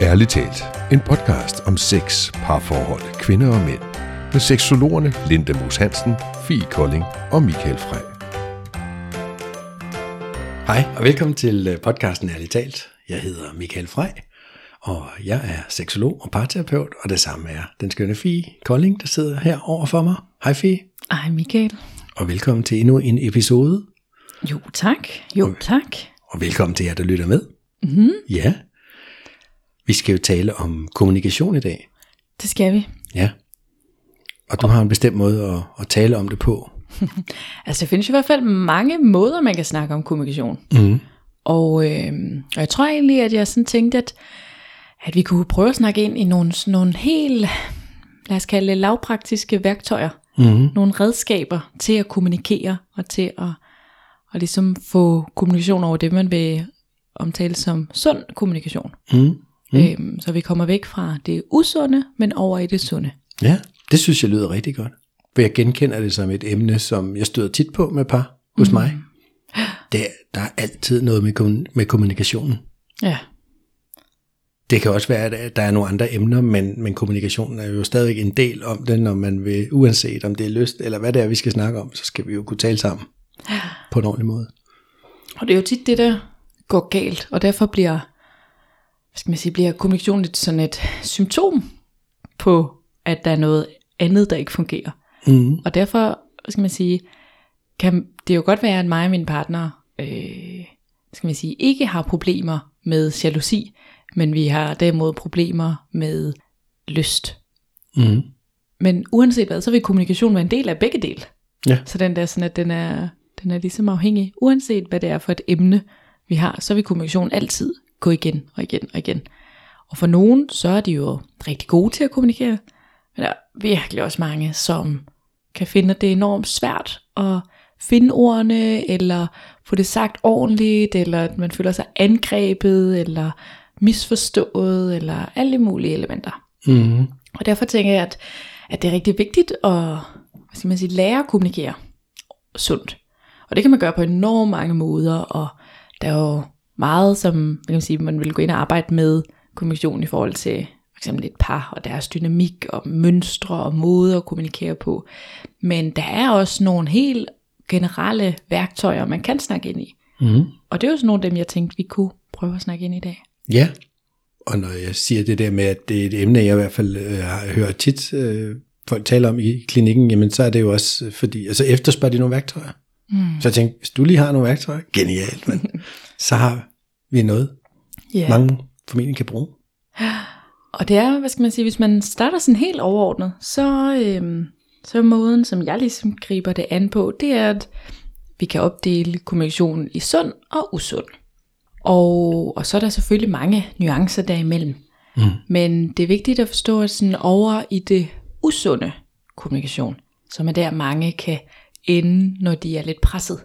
Ærligt talt, en podcast om sex, parforhold, kvinder og mænd. Med seksologerne Linda Moos Hansen, Fie Kolding og Michael Frey. Hej og velkommen til øh, podcasten Ærligt talt. Jeg hedder Michael Frey, og jeg er seksolog og parterapeut, og det samme er den skønne Fie Kolding, der sidder her over for mig. Hej Fie. Ej, Michael. Og velkommen til endnu en episode, Jo, tak. Jo, tak. og velkommen til jer, der lytter med. Mm-hmm. Ja. Vi skal jo tale om kommunikation i dag. Det skal vi. Ja. Og du har en bestemt måde at, at tale om det på. Altså, der findes i hvert fald mange måder, man kan snakke om kommunikation. Mm. Og, øh, og jeg tror egentlig, at jeg sådan tænkte, at, at vi kunne prøve at snakke ind i nogle, sådan nogle helt, lad os kalde det lavpraktiske værktøjer. Mm. Nogle redskaber til at kommunikere og til at, at ligesom få kommunikation over det, man vil omtale som sund kommunikation. Mm. Mm. Øhm, så vi kommer væk fra det usunde, men over i det sunde. Ja, det synes jeg lyder rigtig godt. For jeg genkender det som et emne, som jeg støder tit på med par hos mm. mig. Det, der er altid noget med, med kommunikationen. Ja, Det kan også være, at der er nogle andre emner, men, men kommunikationen er jo stadigvæk en del om det, når man vil, uanset om det er lyst, eller hvad det er, vi skal snakke om, så skal vi jo kunne tale sammen på en ordentlig måde. Og det er jo tit det, der går galt, og derfor bliver, hvad skal man sige, bliver kommunikation lidt sådan et symptom på, at der er noget andet, der ikke fungerer. Mm. Og derfor, hvad skal man sige, kan det jo godt være, at mig og min partner, øh, skal man sige, ikke har problemer med jalousi, men vi har derimod problemer med lyst. Mm. Men uanset hvad, så vil kommunikation være en del af begge dele. Ja. Så den der sådan, at den er, den er ligesom afhængig. Uanset hvad det er for et emne, vi har, så vil kommunikation altid gå igen og igen og igen. Og for nogen, så er de jo rigtig gode til at kommunikere. Men der er virkelig også mange, som kan finde, at det er enormt svært at finde ordene, eller få det sagt ordentligt, eller at man føler sig angrebet, eller misforstået, eller alle mulige elementer. Mm. Og derfor tænker jeg, at, at det er rigtig vigtigt at hvad skal man sige, lære at kommunikere sundt. Og det kan man gøre på enormt mange måder, og der er jo meget, som hvad kan man, sige, man vil gå ind og arbejde med kommunikation i forhold til eksempel et par og deres dynamik og mønstre og måder at kommunikere på. Men der er også nogle helt generelle værktøjer, man kan snakke ind i. Mm. Og det er jo sådan nogle af dem, jeg tænkte, vi kunne prøve at snakke ind i dag. Ja, og når jeg siger det der med, at det er et emne, jeg i hvert fald øh, hørt tit øh, folk tale om i klinikken, jamen så er det jo også øh, fordi, altså efterspørger de nogle værktøjer. Mm. Så jeg tænkte, hvis du lige har nogle værktøjer, genialt, men så har vi noget, Yeah. mange formentlig kan bruge. Og det er, hvad skal man sige, hvis man starter sådan helt overordnet, så, øhm, så måden, som jeg ligesom griber det an på, det er, at vi kan opdele kommunikationen i sund og usund. Og, og så er der selvfølgelig mange nuancer derimellem. Mm. Men det er vigtigt at forstå, at sådan over i det usunde kommunikation, som er der mange kan ende, når de er lidt presset.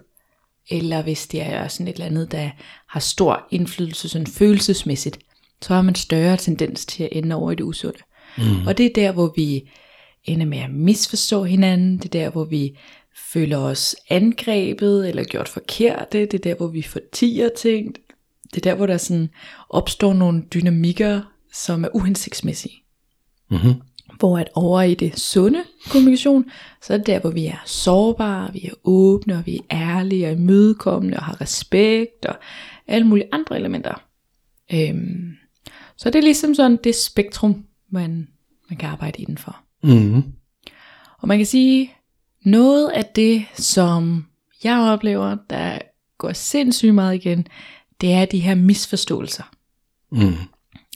Eller hvis det er sådan et eller andet, der har stor indflydelse sådan følelsesmæssigt, så har man større tendens til at ende over i det usunde. Mm. Og det er der, hvor vi ender med at misforstå hinanden. Det er der, hvor vi føler os angrebet eller gjort forkert. Det er der, hvor vi fortiger ting. Det er der, hvor der sådan opstår nogle dynamikker, som er uhensigtsmæssige. Mm-hmm. Hvor at over i det sunde kommunikation, så er det der, hvor vi er sårbare, vi er åbne, og vi er ærlige og imødekommende og har respekt og alle mulige andre elementer. Øhm, så det er ligesom sådan det spektrum, man, man kan arbejde indenfor. Mm-hmm. Og man kan sige, noget af det, som jeg oplever, der går sindssygt meget igen, det er de her misforståelser. Mm.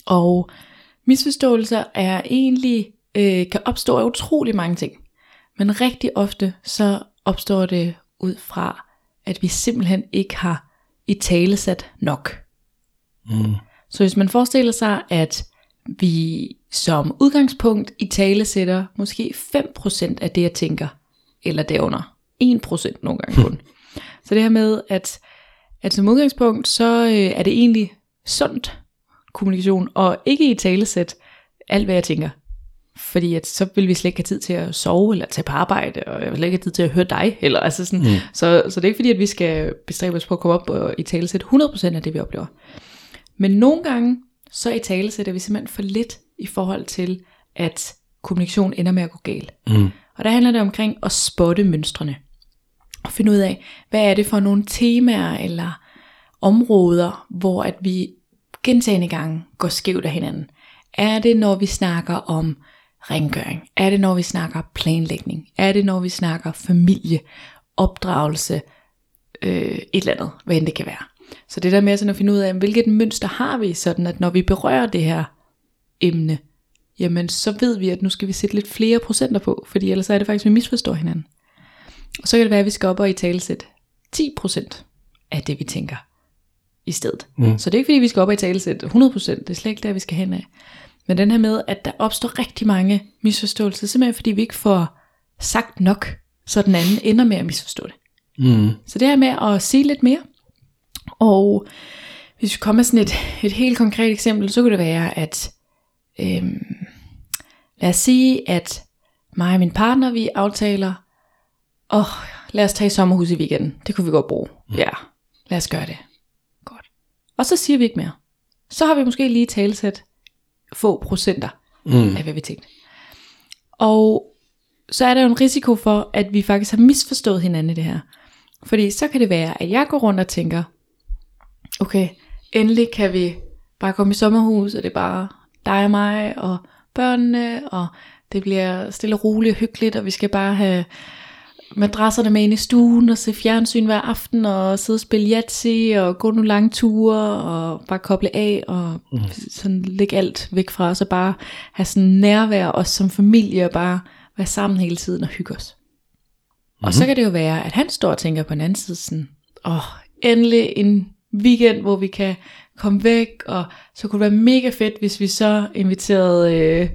Og misforståelser er egentlig, øh, kan opstå af utrolig mange ting. Men rigtig ofte så opstår det ud fra, at vi simpelthen ikke har i talesat nok. Mm. Så hvis man forestiller sig, at vi som udgangspunkt i tale sætter måske 5% af det, jeg tænker, eller derunder 1% nogle gange kun. Så det her med, at, at som udgangspunkt, så øh, er det egentlig sundt kommunikation, og ikke i talesæt alt, hvad jeg tænker. Fordi at, så vil vi slet ikke have tid til at sove, eller tage på arbejde, og jeg vil slet ikke have tid til at høre dig. Eller, altså sådan. Mm. Så, så det er ikke fordi, at vi skal bestræbe os på at komme op og i talesæt 100% af det, vi oplever. Men nogle gange, så i tale sætter vi simpelthen for lidt i forhold til, at kommunikation ender med at gå galt. Mm. Og der handler det omkring at spotte mønstrene. Og finde ud af, hvad er det for nogle temaer eller områder, hvor at vi gentagende gange går skævt af hinanden. Er det, når vi snakker om rengøring? Er det, når vi snakker planlægning? Er det, når vi snakker familie, opdragelse, øh, et eller andet, hvad end det kan være. Så det der med sådan at finde ud af, hvilket mønster har vi, sådan at når vi berører det her emne, jamen så ved vi, at nu skal vi sætte lidt flere procenter på, fordi ellers er det faktisk, at vi misforstår hinanden. Og så kan det være, at vi skal op og i tale sætte 10% af det, vi tænker i stedet. Mm. Så det er ikke fordi, vi skal op og i tale sætte 100%, det er slet ikke der, vi skal hen af. Men den her med, at der opstår rigtig mange misforståelser, simpelthen fordi vi ikke får sagt nok, så den anden ender med at misforstå det. Mm. Så det her med at sige lidt mere, og hvis vi kommer med sådan et, et helt konkret eksempel, så kunne det være, at øhm, lad os sige, at mig og min partner, vi aftaler, åh, oh, lad os tage i sommerhus i weekenden. Det kunne vi godt bruge. Ja, lad os gøre det. Godt. Og så siger vi ikke mere. Så har vi måske lige talsat få procenter Mm. af, hvad vi tænkte. Og så er der jo en risiko for, at vi faktisk har misforstået hinanden i det her. Fordi så kan det være, at jeg går rundt og tænker, okay, endelig kan vi bare komme i sommerhus, og det er bare dig og mig og børnene, og det bliver stille og roligt og hyggeligt, og vi skal bare have madrasserne med ind i stuen og se fjernsyn hver aften og sidde og spille Yahtzee og gå nogle lange ture og bare koble af og mm. sådan lægge alt væk fra os og bare have sådan nærvær os som familie og bare være sammen hele tiden og hygge os. Mm-hmm. Og så kan det jo være, at han står og tænker på den anden side sådan, åh, oh, endelig en weekend, hvor vi kan komme væk, og så kunne det være mega fedt, hvis vi så inviterede øh,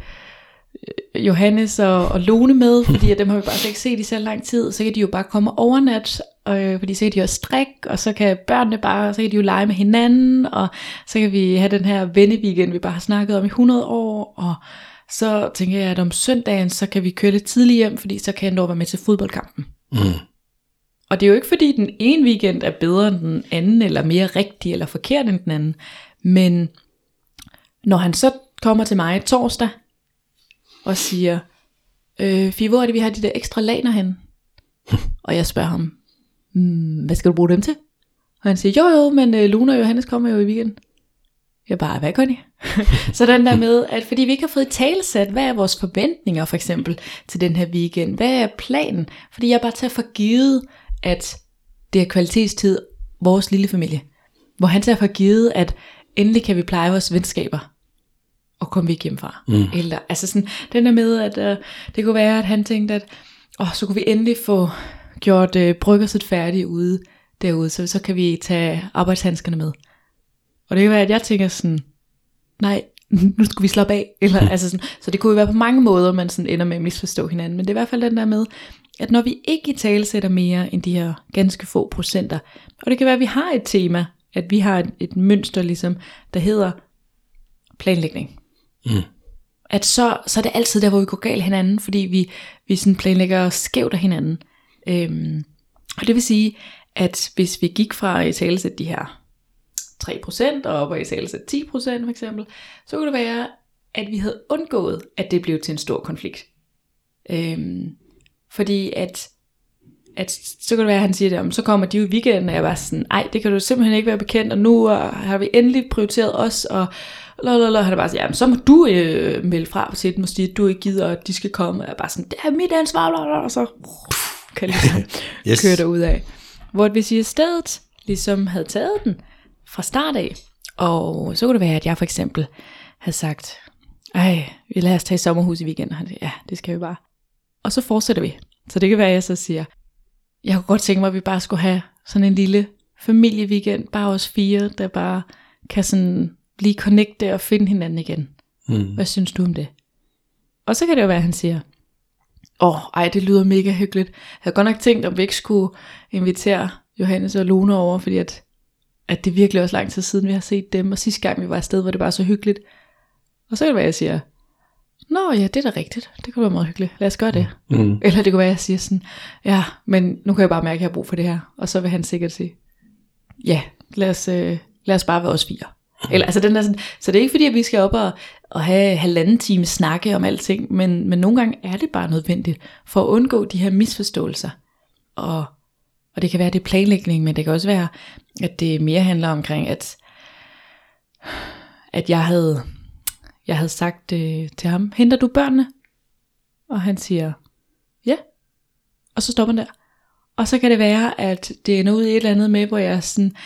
Johannes og, og Lone med, fordi at dem har vi bare slet ikke set i så lang tid, så kan de jo bare komme og overnat, øh, fordi så kan de jo strik, og så kan børnene bare, så kan de jo lege med hinanden, og så kan vi have den her venneweekend, vi bare har snakket om i 100 år, og så tænker jeg, at om søndagen, så kan vi køre lidt tidligt hjem, fordi så kan jeg nå være med til fodboldkampen. Mm. Og det er jo ikke fordi den ene weekend er bedre end den anden, eller mere rigtig eller forkert end den anden. Men når han så kommer til mig torsdag, og siger, øh, Fie, hvor er det, vi har de der ekstra laner hen? og jeg spørger ham, mm, hvad skal du bruge dem til? Og han siger, jo jo, men øh, Luna og Johannes kommer jo i weekend. Jeg bare, hvad gør de? så den der med, at fordi vi ikke har fået talsat, hvad er vores forventninger for eksempel til den her weekend? Hvad er planen? Fordi jeg bare tager for givet, at det er kvalitetstid, vores lille familie. Hvor han tager for givet, at endelig kan vi pleje vores venskaber og komme væk hjemmefra. Mm. Eller, altså sådan, den der med, at øh, det kunne være, at han tænkte, at åh, så kunne vi endelig få gjort øh, bryggerset færdigt ude derude, så, så kan vi tage arbejdshandskerne med. Og det kan være, at jeg tænker sådan, nej, nu skal vi slappe af. Eller, mm. altså sådan, så det kunne jo være på mange måder, man sådan ender med at misforstå hinanden. Men det er i hvert fald den der med, at når vi ikke i tale sætter mere end de her ganske få procenter, og det kan være, at vi har et tema, at vi har et, et mønster ligesom, der hedder planlægning. Mm. At så, så er det altid der, hvor vi går galt hinanden, fordi vi, vi sådan planlægger skævt af hinanden. Øhm, og det vil sige, at hvis vi gik fra at tale de her 3% og op og i tale 10% for eksempel, så kunne det være, at vi havde undgået, at det blev til en stor konflikt. Øhm, fordi at, at så kan det være, at han siger det om, så kommer de jo i weekenden, og jeg var sådan, nej, det kan du simpelthen ikke være bekendt, og nu har vi endelig prioriteret os, og lalala, han er bare sådan, ja, så må du øh, melde fra til dem og sige, at du ikke gider, at de skal komme, og jeg er bare sådan, det er mit ansvar, lalala, og så kan jeg ligesom Yes. køre derud af. Hvor hvis I i stedet ligesom havde taget den fra start af, og så kunne det være, at jeg for eksempel havde sagt, ej, vi lader os tage i sommerhus i weekenden, og han siger, ja, det skal vi bare. Og så fortsætter vi. Så det kan være, at jeg så siger, jeg kunne godt tænke mig, at vi bare skulle have sådan en lille familieweekend, bare os fire, der bare kan sådan blive connecte og finde hinanden igen. Mm. Hvad synes du om det? Og så kan det jo være, at han siger, åh, ej, det lyder mega hyggeligt. Jeg havde godt nok tænkt, om vi ikke skulle invitere Johannes og Lone over, fordi at, at det er virkelig også lang tid siden, vi har set dem, og sidste gang vi var afsted, var det bare så hyggeligt. Og så kan det være, at jeg siger, Nå ja, det er da rigtigt. Det kunne være meget hyggeligt. Lad os gøre det. Mm. Eller det kunne være, at jeg siger sådan, ja, men nu kan jeg bare mærke, at jeg har brug for det her. Og så vil han sikkert sige, ja, lad os, øh, lad os bare være os fire. Eller, altså den er sådan, så det er ikke fordi, at vi skal op og, og have halvanden time snakke om alting, men, men nogle gange er det bare nødvendigt for at undgå de her misforståelser. Og, og det kan være, at det er planlægning, men det kan også være, at det mere handler omkring, at, at jeg havde, jeg havde sagt øh, til ham, henter du børnene? Og han siger, ja. Og så stopper han der. Og så kan det være, at det ender ud i et eller andet med, hvor jeg er sådan,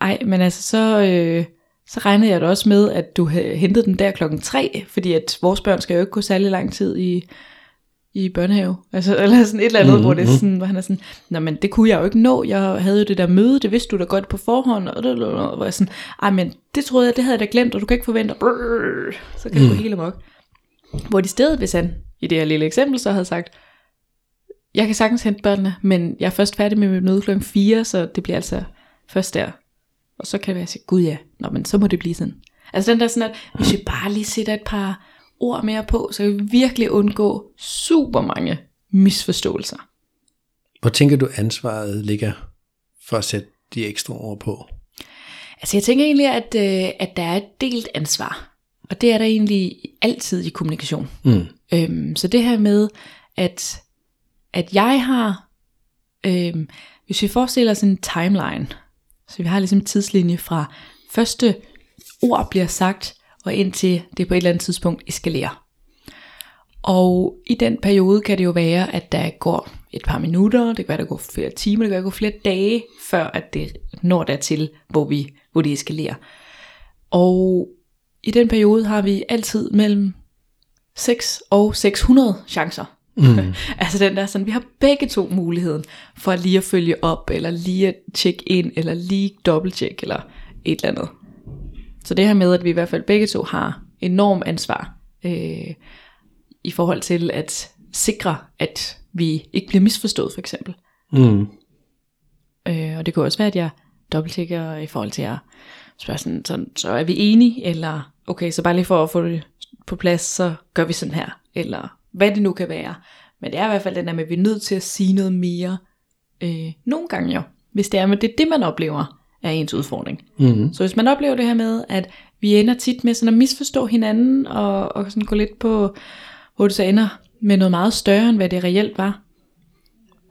ej, men altså så, øh, så regnede jeg da også med, at du hentede den der klokken tre, fordi at vores børn skal jo ikke gå særlig lang tid i, i børnehave. Altså, eller sådan et eller andet, mm-hmm. hvor, det er Mhm. sådan, hvor han er sådan, Nå, men det kunne jeg jo ikke nå. Jeg havde jo det der møde, det vidste du da godt på forhånd. Og det, hvor jeg sådan, ej, men det troede jeg, det havde jeg da glemt, og du kan ikke forvente. Brrr, så kan det Mm. gå hele amok. Hvor de stedet, hvis han i det her lille eksempel så havde sagt, jeg kan sagtens hente børnene, men jeg er først færdig med mit møde klokken 4, så det bliver altså først der. Og så kan det være, at jeg siger, gud ja, Nå, men så må det blive sådan. Altså den der sådan, at hvis vi bare lige sætter et par ord mere på, så kan vi virkelig undgå super mange misforståelser. Hvor tænker du ansvaret ligger for at sætte de ekstra ord på? Altså jeg tænker egentlig, at, øh, at der er et delt ansvar. Og det er der egentlig altid i kommunikation. Mm. Øhm, så det her med, at, at jeg har, øhm, hvis vi forestiller os en timeline, så vi har ligesom en tidslinje fra første ord bliver sagt, og indtil det på et eller andet tidspunkt eskalerer. Og i den periode kan det jo være, at der går et par minutter, det kan være, der går flere timer, det kan være, der går flere dage, før at det når dertil, hvor, vi, hvor det eskalerer. Og i den periode har vi altid mellem 6 og 600 chancer. Mm. altså den der sådan, vi har begge to muligheden for lige at følge op, eller lige at tjekke ind, eller lige dobbelttjekke, eller et eller andet. Så det her med, at vi i hvert fald begge to har enorm ansvar øh, i forhold til at sikre, at vi ikke bliver misforstået for eksempel. Mm. Øh, og det kunne også være, at jeg dobbelttjekker i forhold til at spørge sådan, sådan, så er vi enige, eller okay, så bare lige for at få det på plads, så gør vi sådan her, eller hvad det nu kan være. Men det er i hvert fald den der med, at vi er nødt til at sige noget mere, øh, nogle gange jo, hvis det er, men det er det, man oplever, er ens udfordring. Mm. Så hvis man oplever det her med, at vi ender tit med sådan at misforstå hinanden, og, og sådan gå lidt på, hvor det så ender med noget meget større, end hvad det reelt var,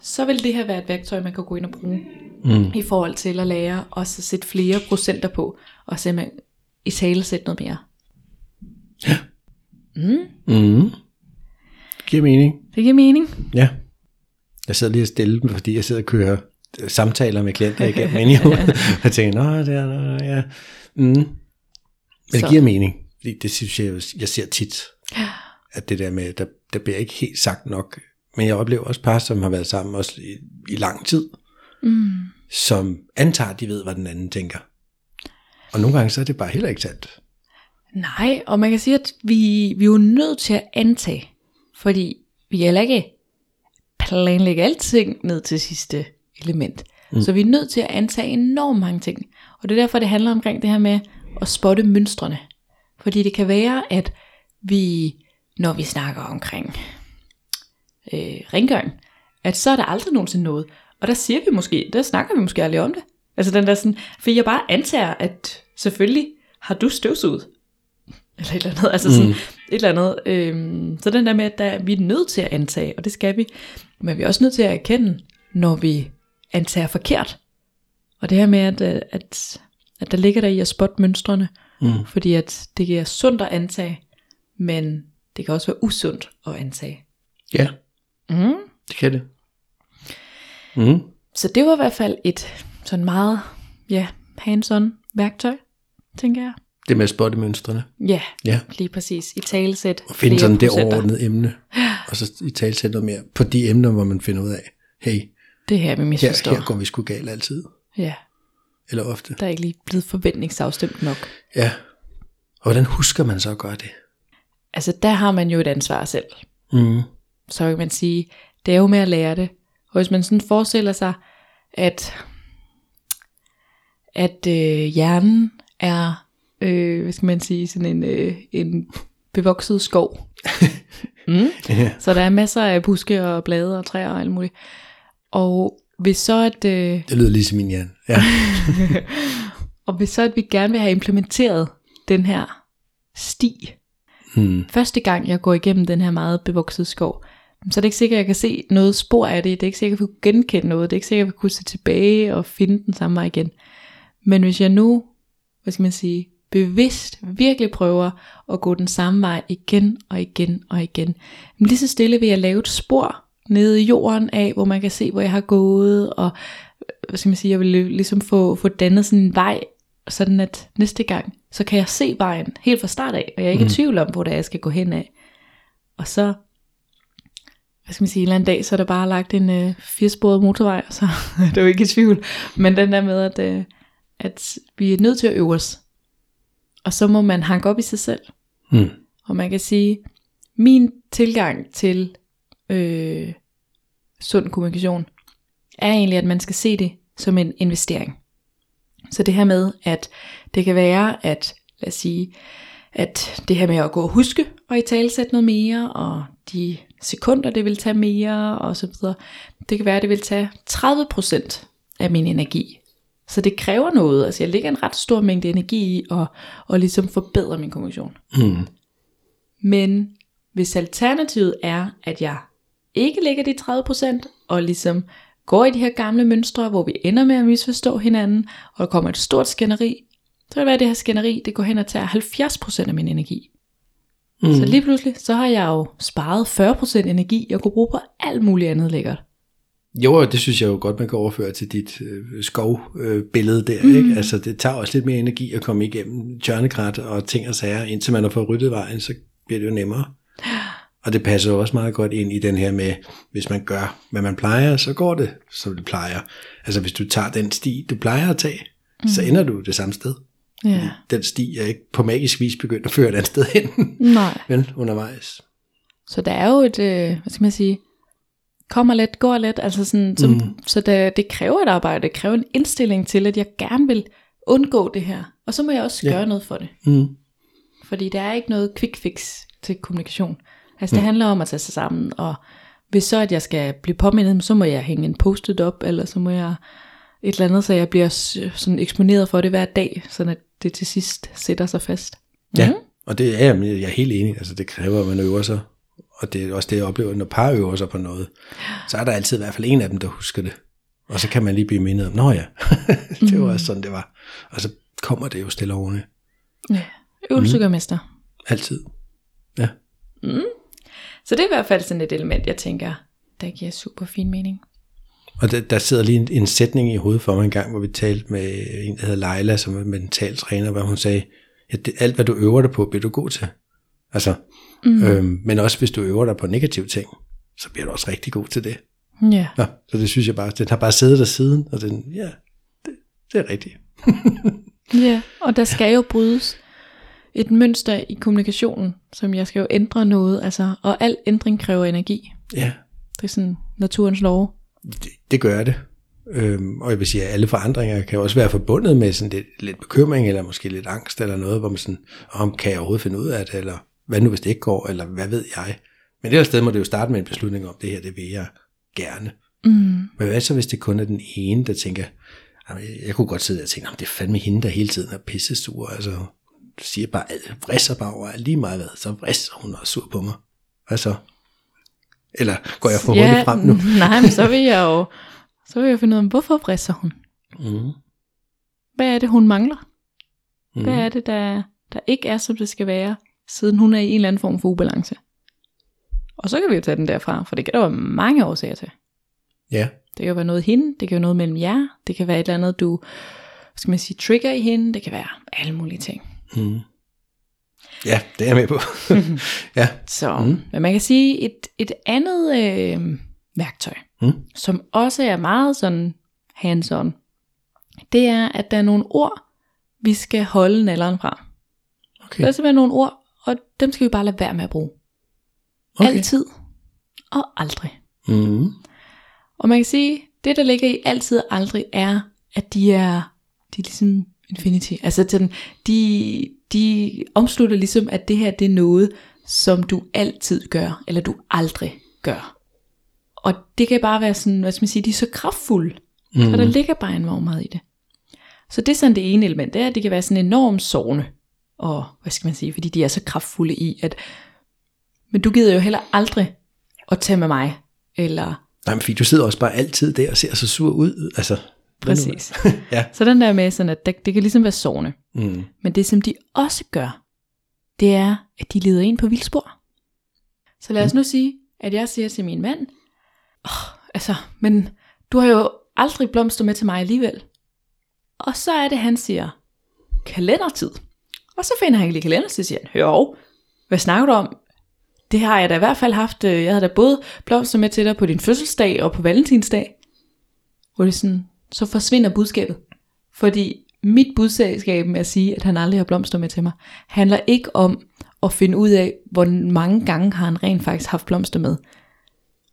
så vil det her være et værktøj, man kan gå ind og bruge, Mm. i forhold til at lære og så sætte flere procenter på, og simpelthen i tale sætte noget mere. Mm. Det giver mening. Det giver mening. Ja. Jeg sidder lige og stille dem, fordi jeg sidder og kører øh, samtaler med klienter igennem ind i hovedet. Jeg tænker, nå, det er, nå, ja. Mm. Men det giver mening, fordi det synes jeg, jeg ser tit, at det der med, der, der bliver ikke helt sagt nok. Men jeg oplever også par, som har været sammen også i, i lang tid, Mm. som antager, de ved, hvad den anden tænker. Og nogle gange så er det bare heller ikke sandt. Nej, og man kan sige, at vi, vi er jo nødt til at antage, fordi vi heller ikke planlægge alting ned til sidste element. Mm. Så vi er nødt til at antage enormt mange ting. Og det er derfor, det handler omkring det her med at spotte mønstrene. Fordi det kan være, at vi, når vi snakker omkring øh, rengøring, at så er der aldrig nogensinde noget. Og der siger vi måske, der snakker vi måske aldrig om det. Altså den der sådan, for jeg bare antager, at selvfølgelig har du støvsuget. Eller et eller andet, altså sådan mm. Et eller andet. Øhm, så den der med, at der, vi er nødt til at antage, og det skal vi. Men vi er også nødt til at erkende, når vi antager forkert. Og det her med, at, øh, at, at der ligger der i at spotte mønstrene. Mm. Fordi at det er sundt at antage, men det kan også være usundt at antage. Ja, Mm. det kan det. Mm. Så det var i hvert fald et sådan meget ja, hands-on værktøj, tænker jeg. Det med at spotte mønstrene. Ja, Ja. lige præcis. I talesæt. Og finde sådan det procenter. overordnede emne. Og så i tale sætte noget mere på de emner, hvor man finder ud af, hey, Det her, vi her, misforstår. her går vi sgu galt altid. Ja, Eller ofte. der er ikke lige blevet forventningsafstemt nok. Ja. Og hvordan husker man så at gøre det? Altså, der har man jo et ansvar selv. Mm. Så kan man sige, det er jo med at lære det. Og hvis man sådan forestiller sig, at, at øh, hjernen er, øh, hvad skal man sige, sådan en, øh, en bevokset skov. mm. Ja. Så der er masser af buske og blade og træer og alt muligt. Og hvis så at, øh, Det lyder ligesom min hjerne. Ja. Og hvis så at vi gerne vil have implementeret den her sti, Hmm. første gang jeg går igennem den her meget bevoksede skov, så er det ikke sikkert, at jeg kan se noget spor af det. Det er ikke sikkert, at jeg kan genkende noget. Det er ikke sikkert, at jeg kan kunne se tilbage og finde den samme vej igen. Men hvis jeg nu, hvad skal man sige, bevidst virkelig prøver at gå den samme vej igen og igen og igen, men lige så stille vil jeg lave et spor nede i jorden af, hvor man kan se, hvor jeg har gået, og hvad skal man sige, jeg vil ligesom få, få dannet sådan en vej, sådan at næste gang, så kan jeg se vejen helt fra start af, og jeg er ikke mm. i tvivl om, hvor det er, jeg skal gå hen af. Og så, hvad skal man sige, en eller anden dag, så er der bare lagt en øh, firesporet motorvej, og så er det jo ikke i tvivl. Men den der med, at, øh, at vi er nødt til at øve os. Og så må man hanke op i sig selv. Hmm. Og man kan sige, min tilgang til øh, sund kommunikation, er egentlig, at man skal se det som en investering. Så det her med, at det kan være, at lad os sige, at det her med at gå og huske og i tale sætte noget mere, og de sekunder, det vil tage mere, og så videre. Det kan være, at det vil tage 30% af min energi. Så det kræver noget. Altså jeg lægger en ret stor mængde energi i at, at ligesom forbedre min kommunikation. Hmm. Men hvis alternativet er, at jeg ikke lægger de 30% og ligesom går i de her gamle mønstre, hvor vi ender med at misforstå hinanden, og der kommer et stort skænderi, så kan det være, at det her skænderi, det går hen og tager 70% af min energi. Mm. Så lige pludselig, så har jeg jo sparet 40% energi, jeg kunne bruge på alt muligt andet lækkert. Jo, og det synes jeg jo godt, man kan overføre til dit øh, skovbillede øh, der. Mm. Ikke? Altså, det tager også lidt mere energi at komme igennem tørnekrat og ting og sager, indtil man har fået ryddet vejen, så bliver det jo nemmere. Og det passer jo også meget godt ind i den her med, hvis man gør, hvad man plejer, så går det, som det plejer. Altså hvis du tager den sti, du plejer at tage, mm. så ender du det samme sted. Ja. Den sti er ikke på magisk vis begyndt at føre et andet sted hen, Nej. men undervejs. Så der er jo et, øh, hvad skal man sige, kommer let, går let, altså sådan, som, mm. så det, det kræver et arbejde, det kræver en indstilling til, at jeg gerne vil undgå det her, og så må jeg også Ja. gøre noget for det. Mm. Fordi der er ikke noget quick fix til kommunikation. Altså det handler om at tage sig sammen, og hvis så at jeg skal blive påmindet, så må jeg hænge en post-it op, eller så må jeg et eller andet, så jeg bliver sådan eksponeret for det hver dag, så at det til sidst sætter sig fast. Ja, Mhm. og det er jeg, jeg er helt enig. Altså det kræver, at man øver sig. Og det er også det, jeg oplever, når par øver sig på noget. Så er der altid i hvert fald en af dem, der husker det. Og så kan man lige blive mindet om, nå ja, det var også sådan, det var. Og så kommer det jo stille over Ja. Øvelse gør mester. Altid. Ja. Så det er i hvert fald sådan et element, jeg tænker, der giver super fin mening. Og der, der sidder lige en, en sætning i hovedet for mig en gang, hvor vi talte med en, der hedder Leila, som er mental træner, hvor hun sagde, ja, det, alt hvad du øver dig på, bliver du god til. Altså, mm. øhm, men også hvis du øver dig på negative ting, så bliver du også rigtig god til det. Ja. Ja, så det synes jeg bare, den har bare siddet der siden, og den, ja, det, det er rigtigt. Ja, og der skal jo brydes et mønster i kommunikationen, som jeg skal jo ændre noget, altså, og al ændring kræver energi. Ja, Det er sådan naturens lov. det, det gør det. Øhm, og jeg vil sige, at alle forandringer kan også være forbundet med sådan lidt, lidt bekymring, eller måske lidt angst, eller noget, hvor man sådan, om kan jeg overhovedet finde ud af det, eller hvad nu hvis det ikke går, eller hvad ved jeg. Men det sted må det jo starte med en beslutning om, det her, det vil jeg gerne. Mm. Men hvad så, hvis det kun er den ene, der tænker, "Jamen, jeg, kunne godt sidde og tænke, "Jamen, det er fandme hende, der hele tiden er pissesur, altså siger bare vrisser bare over lige meget hvad, så vrisser hun og sur på mig. Hvad så? Eller går jeg for hurtigt frem nu? nej, men så vil jeg jo så vil jeg finde ud af, hvorfor brisser hun? Mm. Hvad er det, hun mangler? Mm. Hvad er det, der, der ikke er, som det skal være, siden hun er i en eller anden form for ubalance? Og så kan vi jo tage den derfra, for det kan der være mange årsager til. Ja, Det kan jo være noget hende, det kan være noget mellem jer, det kan være et eller andet, du skal man sige, trigger i hende, det kan være alle mulige ting. mm. ja, det er jeg med på. ja, Så, mm. men man kan sige, et, et andet øh, værktøj, Mm. som også er meget sådan hands-on, det er, at der er nogle ord, vi skal holde nalderen fra. okay. Der er simpelthen nogle ord, og dem skal vi bare lade være med at bruge. okay. Altid og aldrig. Mm. Og man kan sige, det der ligger i altid og aldrig er, at de er, de er ligesom infinity. Altså den, de, de omslutter ligesom, at det her det er noget, som du altid gør, eller du aldrig gør. Og det kan bare være sådan, hvad skal man sige, de er så kraftfulde. Mm. Og der ligger bare enormt meget i det. Så det er sådan det ene element, det er, at det kan være sådan enormt sovende. Og hvad skal man sige, fordi de er så kraftfulde i, at men du gider jo heller aldrig at tage med mig, eller Nej, men fordi du sidder også bare altid der og ser så sur ud. Altså, præcis. ja. Så den der med sådan, at det, det kan ligesom være sovende. Mm. Men det som de også gør, det er, at de leder ind på vildspor. Så lad os nu sige, at jeg siger til min mand, oh, altså, men du har jo aldrig blomster med til mig alligevel. Og så er det, han siger, kalendertid. Og så finder han lige kalendertid, siger han, jo, hvad snakker du om? Det har jeg da i hvert fald haft, øh, jeg havde da både blomster med til dig på din fødselsdag og på valentinsdag. Hvor det sådan, så forsvinder budskabet. Fordi mit budskab med at sige, at han aldrig har blomster med til mig, handler ikke om at finde ud af, hvor mange gange har han rent faktisk haft blomster med.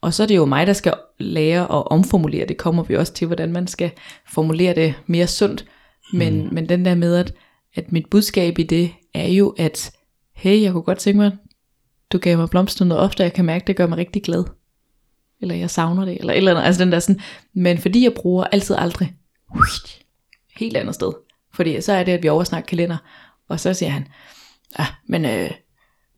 Og så er det jo mig, der skal lære at omformulere det. Kommer vi også til, hvordan man skal formulere det mere sundt. Men, mm. men den der med, at, at mit budskab i det er jo, at hey, jeg kunne godt tænke mig, du gav mig blomster noget ofte, jeg kan mærke, det gør mig rigtig glad. Eller jeg savner det, eller eller andet. Altså den der sådan, men fordi jeg bruger altid aldrig, helt andet sted. Fordi så er det, at vi oversnakker kalender. Og så siger han, ja, men, øh,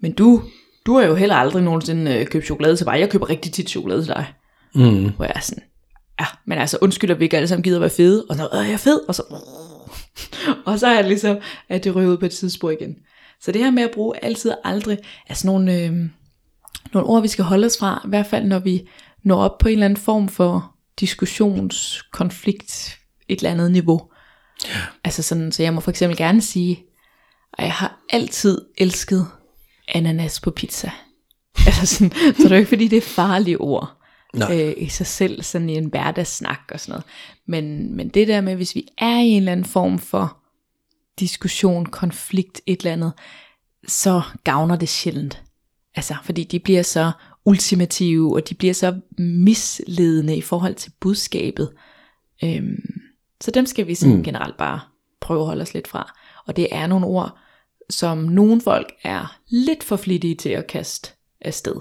men du, du har jo heller aldrig nogensinde øh, købt chokolade til mig. Jeg køber rigtig tit chokolade til dig. Mm. Hvor jeg er sådan, ja, men altså undskyld, at vi ikke alle sammen gider være fede. Og så, øh, jeg er fed. Og så, og så er det ligesom, at det ryger ud på et tidsspor igen. Så det her med at bruge altid og aldrig, er sådan nogle, øh, nogle ord, vi skal holde os fra. I hvert fald, når vi når op på en eller anden form for diskussionskonflikt, et eller andet niveau. Ja. Altså sådan, så jeg må for eksempel gerne sige, at jeg har altid elsket ananas på pizza. altså sådan, så det er jo ikke fordi, det er farlige ord øh, i sig selv, sådan i en hverdagssnak og sådan noget. Men, men det der med, hvis vi er i en eller anden form for diskussion, konflikt, et eller andet, så gavner det sjældent. Altså, fordi de bliver så ultimative, og de bliver så misledende i forhold til budskabet. Øhm, så dem skal vi sådan mm. generelt bare prøve at holde os lidt fra. Og det er nogle ord, som nogle folk er lidt for flittige til at kaste afsted.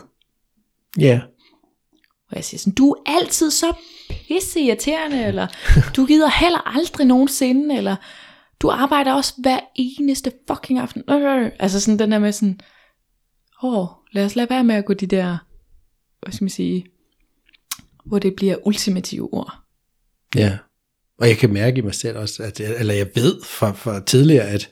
Ja. Og jeg siger sådan, du er altid så pisse irriterende, eller du gider heller aldrig nogensinde, eller du arbejder også hver eneste fucking aften. Øh, altså sådan den der med sådan, åh, lad os lade være med at gå de der, hvad skal man sige, hvor det bliver ultimative ord. Ja, og jeg kan mærke i mig selv også, at, eller jeg ved fra, fra tidligere, at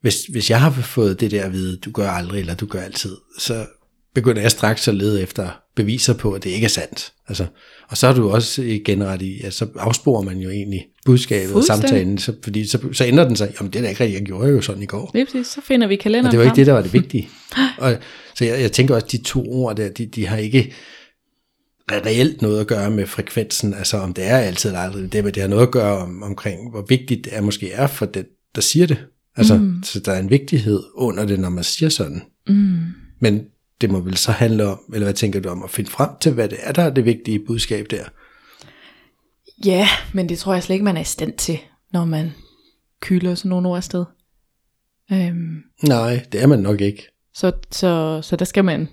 hvis, hvis jeg har fået det der at vide, du gør aldrig, eller du gør altid, så begynder jeg straks at lede efter beviser på, at det ikke er sandt. Altså, og så har du også igen ret i, at så afsporer man jo egentlig budskabet og samtalen, så, fordi så, så ændrer den sig, jamen det er da ikke rigtigt, jeg gjorde jo sådan i går. Det præcis, så finder vi kalenderen Og det var ikke det, der var det vigtige. og, så jeg, jeg tænker også, at de to ord der, de, de har ikke reelt noget at gøre med frekvensen, altså om det er altid eller aldrig, det, det har noget at gøre om, omkring, hvor vigtigt det er, måske er for den, der siger det. Altså, mm. så der er en vigtighed under det, når man siger sådan. Mm. Men det må vel så handle om, eller hvad tænker du om, at finde frem til, hvad det er, der er det vigtige budskab der? Ja, men det tror jeg slet ikke, man er i stand til, når man kylder sådan nogle ord afsted. Øhm, Nej, det er man nok ikke. så, så, så der skal man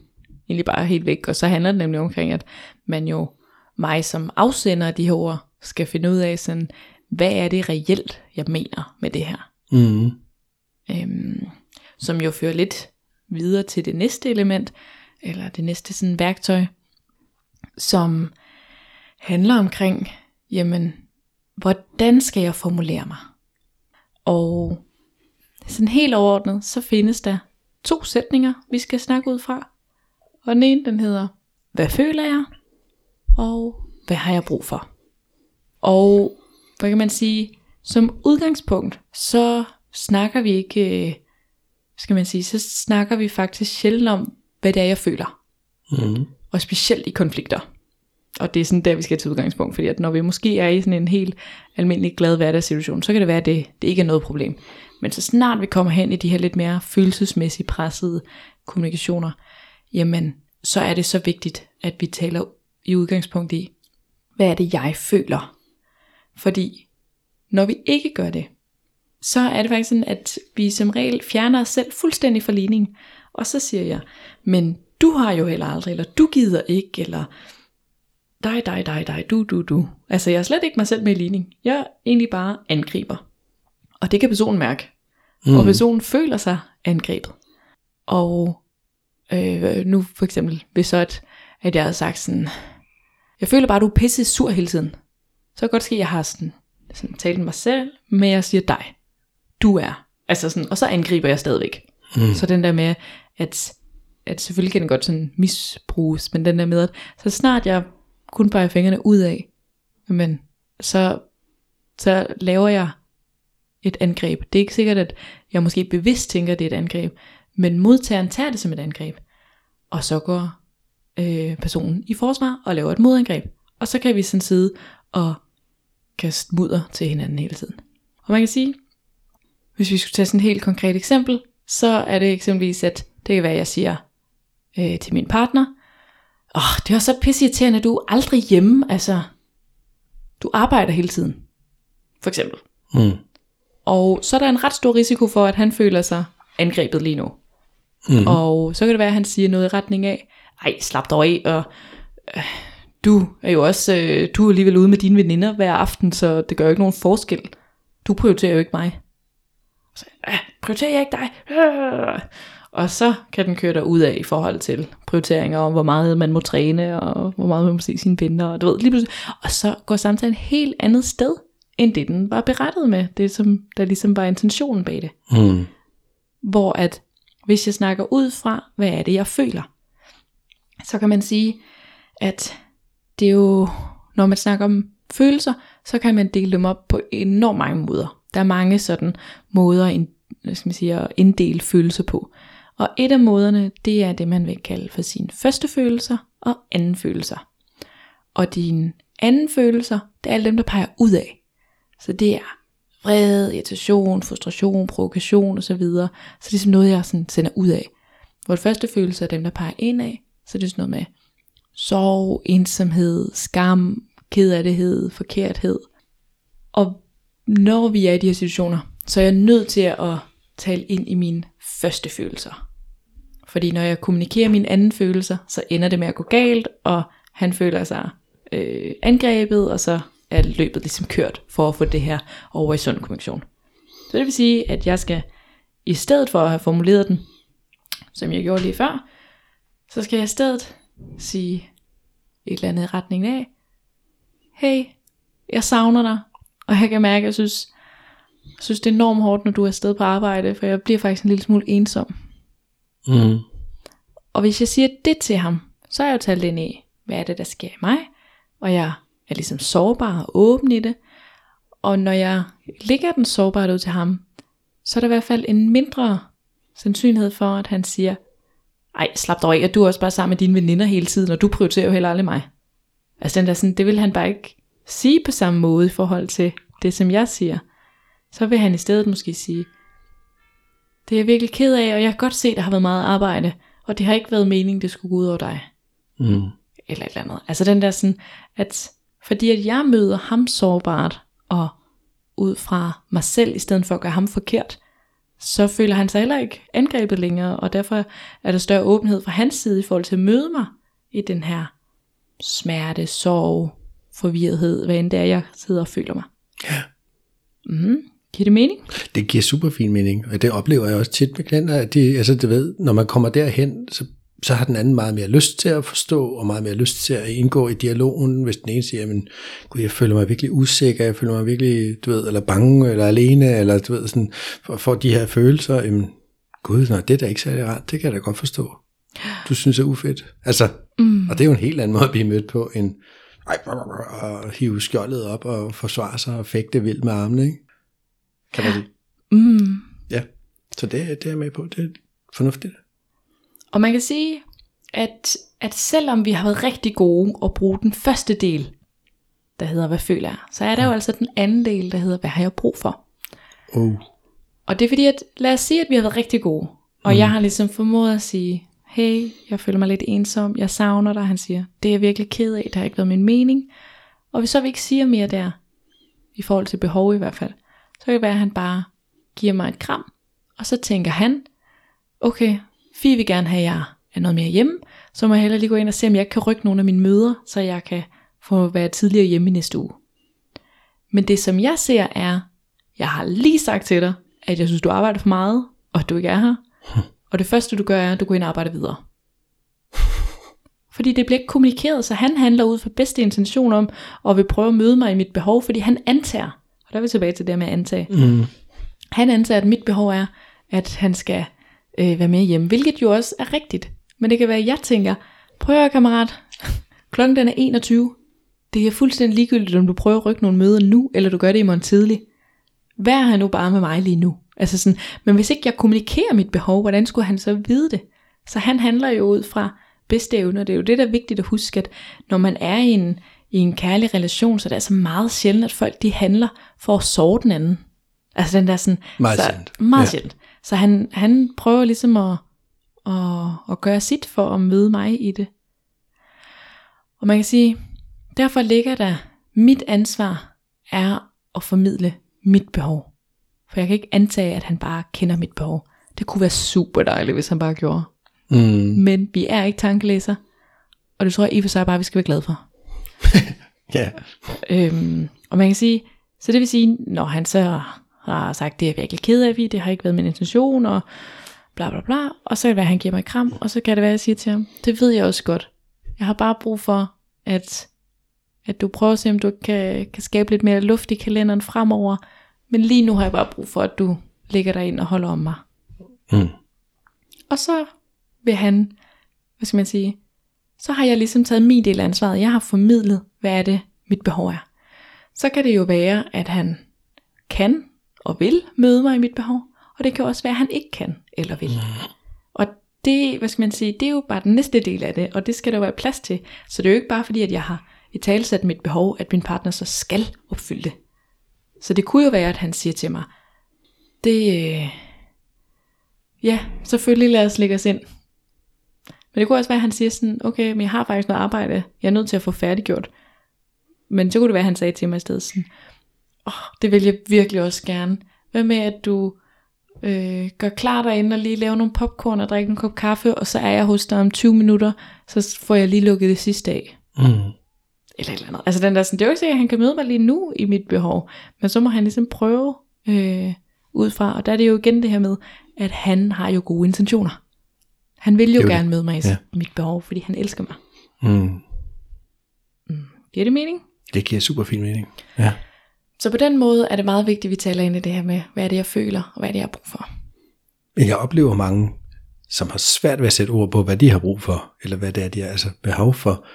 egentlig bare helt væk, og så handler det nemlig omkring, at man jo, mig som afsender af de her ord, skal finde ud af sådan, hvad er det reelt, jeg mener med det her. Mm. Øhm, som jo fører lidt videre til det næste element, eller det næste sådan værktøj, som handler omkring, jamen, hvordan skal jeg formulere mig? Og sådan helt overordnet, så findes der to sætninger, vi skal snakke ud fra. Og den ene, den hedder, hvad føler jeg? Og hvad har jeg brug for? Og hvad kan man sige, som udgangspunkt, så snakker vi ikke, øh, skal man sige, så snakker vi faktisk sjældent om, hvad det er, jeg føler. Mm. Og specielt i konflikter. Og det er sådan der, vi skal til udgangspunkt, fordi at når vi måske er i sådan en helt almindelig glad hverdagssituation, så kan det være, at det, det ikke er noget problem. Men så snart vi kommer hen i de her lidt mere følelsesmæssigt pressede kommunikationer, jamen så er det så vigtigt, at vi taler i udgangspunkt i, hvad er det, jeg føler? Fordi når vi ikke gør det, så er det faktisk sådan, at vi som regel fjerner os selv fuldstændig fra ligningen. Og så siger jeg, men du har jo heller aldrig, eller du gider ikke, eller dig, dig, dig, dig, du, du, du. Altså jeg er slet ikke mig selv med i ligning. Jeg er egentlig bare angriber. Og det kan personen mærke. Mm. Og personen føler sig angrebet. Og øh, nu for eksempel, hvis så at, at jeg havde sagt sådan, jeg føler bare, at du er pisse sur hele tiden. Så kan godt ske, at jeg har sådan, sådan talt mig selv, men jeg siger dig. Du er. Altså sådan, og så angriber jeg stadigvæk. Mm. Så den der med, at, at selvfølgelig kan den godt sådan misbruges, men den der med, at så snart jeg kun peger fingrene ud af, men så, så laver jeg et angreb. Det er ikke sikkert, at jeg måske bevidst tænker, at det er et angreb, men modtageren tager det som et angreb. Og så går øh, personen i forsvar og laver et modangreb. Og så kan vi sådan sidde og kaste mudder til hinanden hele tiden. Og man kan sige, hvis vi skulle tage sådan et helt konkret eksempel, så er det eksempelvis, at det kan være, at jeg siger øh, til min partner, åh, oh, det er så pisseirriterende, at du er aldrig hjemme, altså, du arbejder hele tiden, for eksempel. Mm. Og så er der en ret stor risiko for, at han føler sig angrebet lige nu. Mm. Og så kan det være, at han siger noget i retning af, ej, slap dig af, og øh, du er jo også, øh, du er alligevel ude med dine veninder hver aften, så det gør jo ikke nogen forskel. Du prioriterer jo ikke mig. Så, øh, prioriterer jeg ikke dig? Øh. Og så kan den køre dig ud af i forhold til prioriteringer om, hvor meget man må træne, og hvor meget man må se sine venner, og du ved, lige pludselig. Og så går samtalen et helt andet sted, end det den var berettet med. Det som, der ligesom var intentionen bag det. Mm. Hvor at, hvis jeg snakker ud fra, hvad er det, jeg føler, så kan man sige, at det er jo, når man snakker om følelser, så kan man dele dem op på enormt mange måder. Der er mange sådan måder hvad skal man sige, at inddele følelser på. Og et af måderne, det er det, man vil kalde for sine første følelser og anden følelser. Og dine anden følelser, det er alle dem, der peger ud af. Så det er vrede, irritation, frustration, provokation osv. Så, videre. så det er sådan noget, jeg sådan sender ud af. Hvor det første følelse er dem, der peger ind af. Så det er sådan noget med sorg, ensomhed, skam, kederlighed, forkerthed. Og når vi er i de her situationer, så er jeg nødt til at tale ind i mine første følelser. Fordi når jeg kommunikerer mine anden følelser, så ender det med at gå galt, og han føler sig øh, angrebet, og så er løbet ligesom kørt for at få det her over i sund kommunikation. Så det vil sige, at jeg skal, i stedet for at have formuleret den, som jeg gjorde lige før, så skal jeg i stedet sige et eller andet i retning af, hey, jeg savner dig, og jeg kan mærke, at jeg synes, jeg synes det er enormt hårdt, når du er afsted på arbejde, for jeg bliver faktisk en lille smule ensom. Mm. Og hvis jeg siger det til ham, så er jeg jo talt ind i, hvad er det, der sker i mig, og jeg er ligesom sårbar og åben i det. Og når jeg ligger den sårbarhed ud til ham, så er der i hvert fald en mindre sandsynlighed for, at han siger, ej, slap dig af, at du er også bare sammen med dine veninder hele tiden, og du prioriterer jo heller aldrig mig. Altså den der sådan, det vil han bare ikke sige på samme måde i forhold til det, som jeg siger. Så vil han i stedet måske sige, det er jeg virkelig ked af, og jeg kan godt se, at der har været meget arbejde, og det har ikke været meningen, det skulle gå ud over dig. Mm. Eller et eller andet. Altså den der sådan, at fordi at jeg møder ham sårbart, og ud fra mig selv, i stedet for at gøre ham forkert, så føler han sig heller ikke angrebet længere, og derfor er der større åbenhed fra hans side i forhold til at møde mig i den her smerte, sorg, forvirrethed, hvad end det er, jeg sidder og føler mig. Ja. Mm, giver det mening? Det giver super fin mening, og det oplever jeg også tit med klienter, at de, altså, du ved, når man kommer derhen, så så har den anden meget mere lyst til at forstå, og meget mere lyst til at indgå i dialogen, hvis den ene siger, men gud, jeg føler mig virkelig usikker, jeg føler mig virkelig, du ved, eller bange, eller alene, eller du ved, sådan, for, for de her følelser, jamen, gud, nej, det er da ikke særlig rart, det kan jeg da godt forstå. Du synes er ufedt. Altså, mm. og det er jo en helt anden måde at blive mødt på, end og hive skjoldet op og forsvare sig og fægte vildt med armene, ikke? Kan man sige. Mm. Ja, så det, det er jeg med på, det er fornuftigt. Og man kan sige, at, at selvom vi har været rigtig gode at bruge den første del, der hedder, hvad føler jeg, så er der jo altså den anden del, der hedder, hvad har jeg brug for? Oh. Og det er fordi, at lad os sige, at vi har været rigtig gode, og mm. jeg har ligesom formået at sige, hey, jeg føler mig lidt ensom, jeg savner dig, han siger, det er jeg virkelig ked af, det har ikke været min mening. Og hvis så vi ikke siger mere der, i forhold til behov i hvert fald, så kan det være, at han bare giver mig et kram, og så tænker han, okay, Fie vil gerne have, at jeg er noget mere hjemme, så må jeg hellere lige gå ind og se, om jeg kan rykke nogle af mine møder, så jeg kan få være tidligere hjemme i næste uge. Men det som jeg ser er, jeg har lige sagt til dig, at jeg synes, du arbejder for meget, og du ikke er her. Hm. Og det første, du gør, er, at du går ind og arbejder videre. Fordi det bliver ikke kommunikeret, så han handler ud fra bedste intention om, og vil prøve at møde mig i mit behov, fordi han antager, og der er vi tilbage til det med at antage, Mm. han antager, at mit behov er, at han skal øh, være med hjemme, hvilket jo også er rigtigt. Men det kan være, at jeg tænker, prøv at kammerat, klokken den er 21. Det er fuldstændig ligegyldigt, om du prøver at rykke nogle møder nu, eller du gør det i morgen tidlig. Vær her nu bare med mig lige nu. Altså sådan, men hvis ikke jeg kommunikerer mit behov, hvordan skulle han så vide det? Så han handler jo ud fra bedste evner. Det er jo det, der er vigtigt at huske, at når man er i en, i en kærlig relation, så er det altså meget sjældent, at folk de handler for at sove den anden. Altså den der sådan... Meget så, sjældent. Meget ja. sjældent. Så han, han prøver ligesom at, at, at gøre sit for at møde mig i det. Og man kan sige, derfor ligger der, mit ansvar er at formidle mit behov. For jeg kan ikke antage, at han bare kender mit behov. Det kunne være super dejligt, hvis han bare gjorde. Mm. Men vi er ikke tankelæser. Og det tror jeg i og for sig bare, vi skal være glade for. Ja. Øhm, og man kan sige, så det vil sige, når han så har sagt, det er jeg virkelig ked af, vi, det har ikke været min intention, og bla bla bla, og så kan det være, at han giver mig et kram, og så kan det være, at jeg siger til ham, det ved jeg også godt. Jeg har bare brug for, at, at du prøver at se, om du kan, kan skabe lidt mere luft i kalenderen fremover, men lige nu har jeg bare brug for, at du ligger der ind og holder om mig. Mm. Og så vil han, hvad skal man sige, så har jeg ligesom taget min del af ansvaret. Jeg har formidlet, hvad er det, mit behov er. Så kan det jo være, at han kan og vil møde mig i mit behov, og det kan også være, at han ikke kan eller vil. Og det, hvad skal man sige, det er jo bare den næste del af det, og det skal der jo være plads til. Så det er jo ikke bare fordi, at jeg har i talsat mit behov, at min partner så skal opfylde det. Så det kunne jo være, at han siger til mig, det, øh, ja, selvfølgelig lad os lægge os ind. Men det kunne også være, at han siger sådan, okay, men jeg har faktisk noget arbejde, jeg er nødt til at få færdiggjort. Men så kunne det være, at han sagde til mig i stedet sådan, åh, oh, det vil jeg virkelig også gerne. Hvad med, at du øh, gør klar derinde og lige laver nogle popcorn og drikker en kop kaffe, og så er jeg hos dig om 20 minutter, så får jeg lige lukket det sidste af. Mm. Eller et eller andet. Altså den der sådan, det er jo ikke sikkert, at han kan møde mig lige nu i mit behov, men så må han ligesom prøve øh, ud fra, og der er det jo igen det her med, at han har jo gode intentioner. Han vil jo jo gerne møde mig i Ja. mit behov, fordi han elsker mig. Mm. Giver det mening? Det giver super fin mening. Ja. Så på den måde er det meget vigtigt, at vi taler ind i det her med, hvad er det, jeg føler, og hvad er det, jeg har brug for. Jeg oplever mange, som har svært ved at sætte ord på, hvad de har brug for, eller hvad det er, de har altså behov for.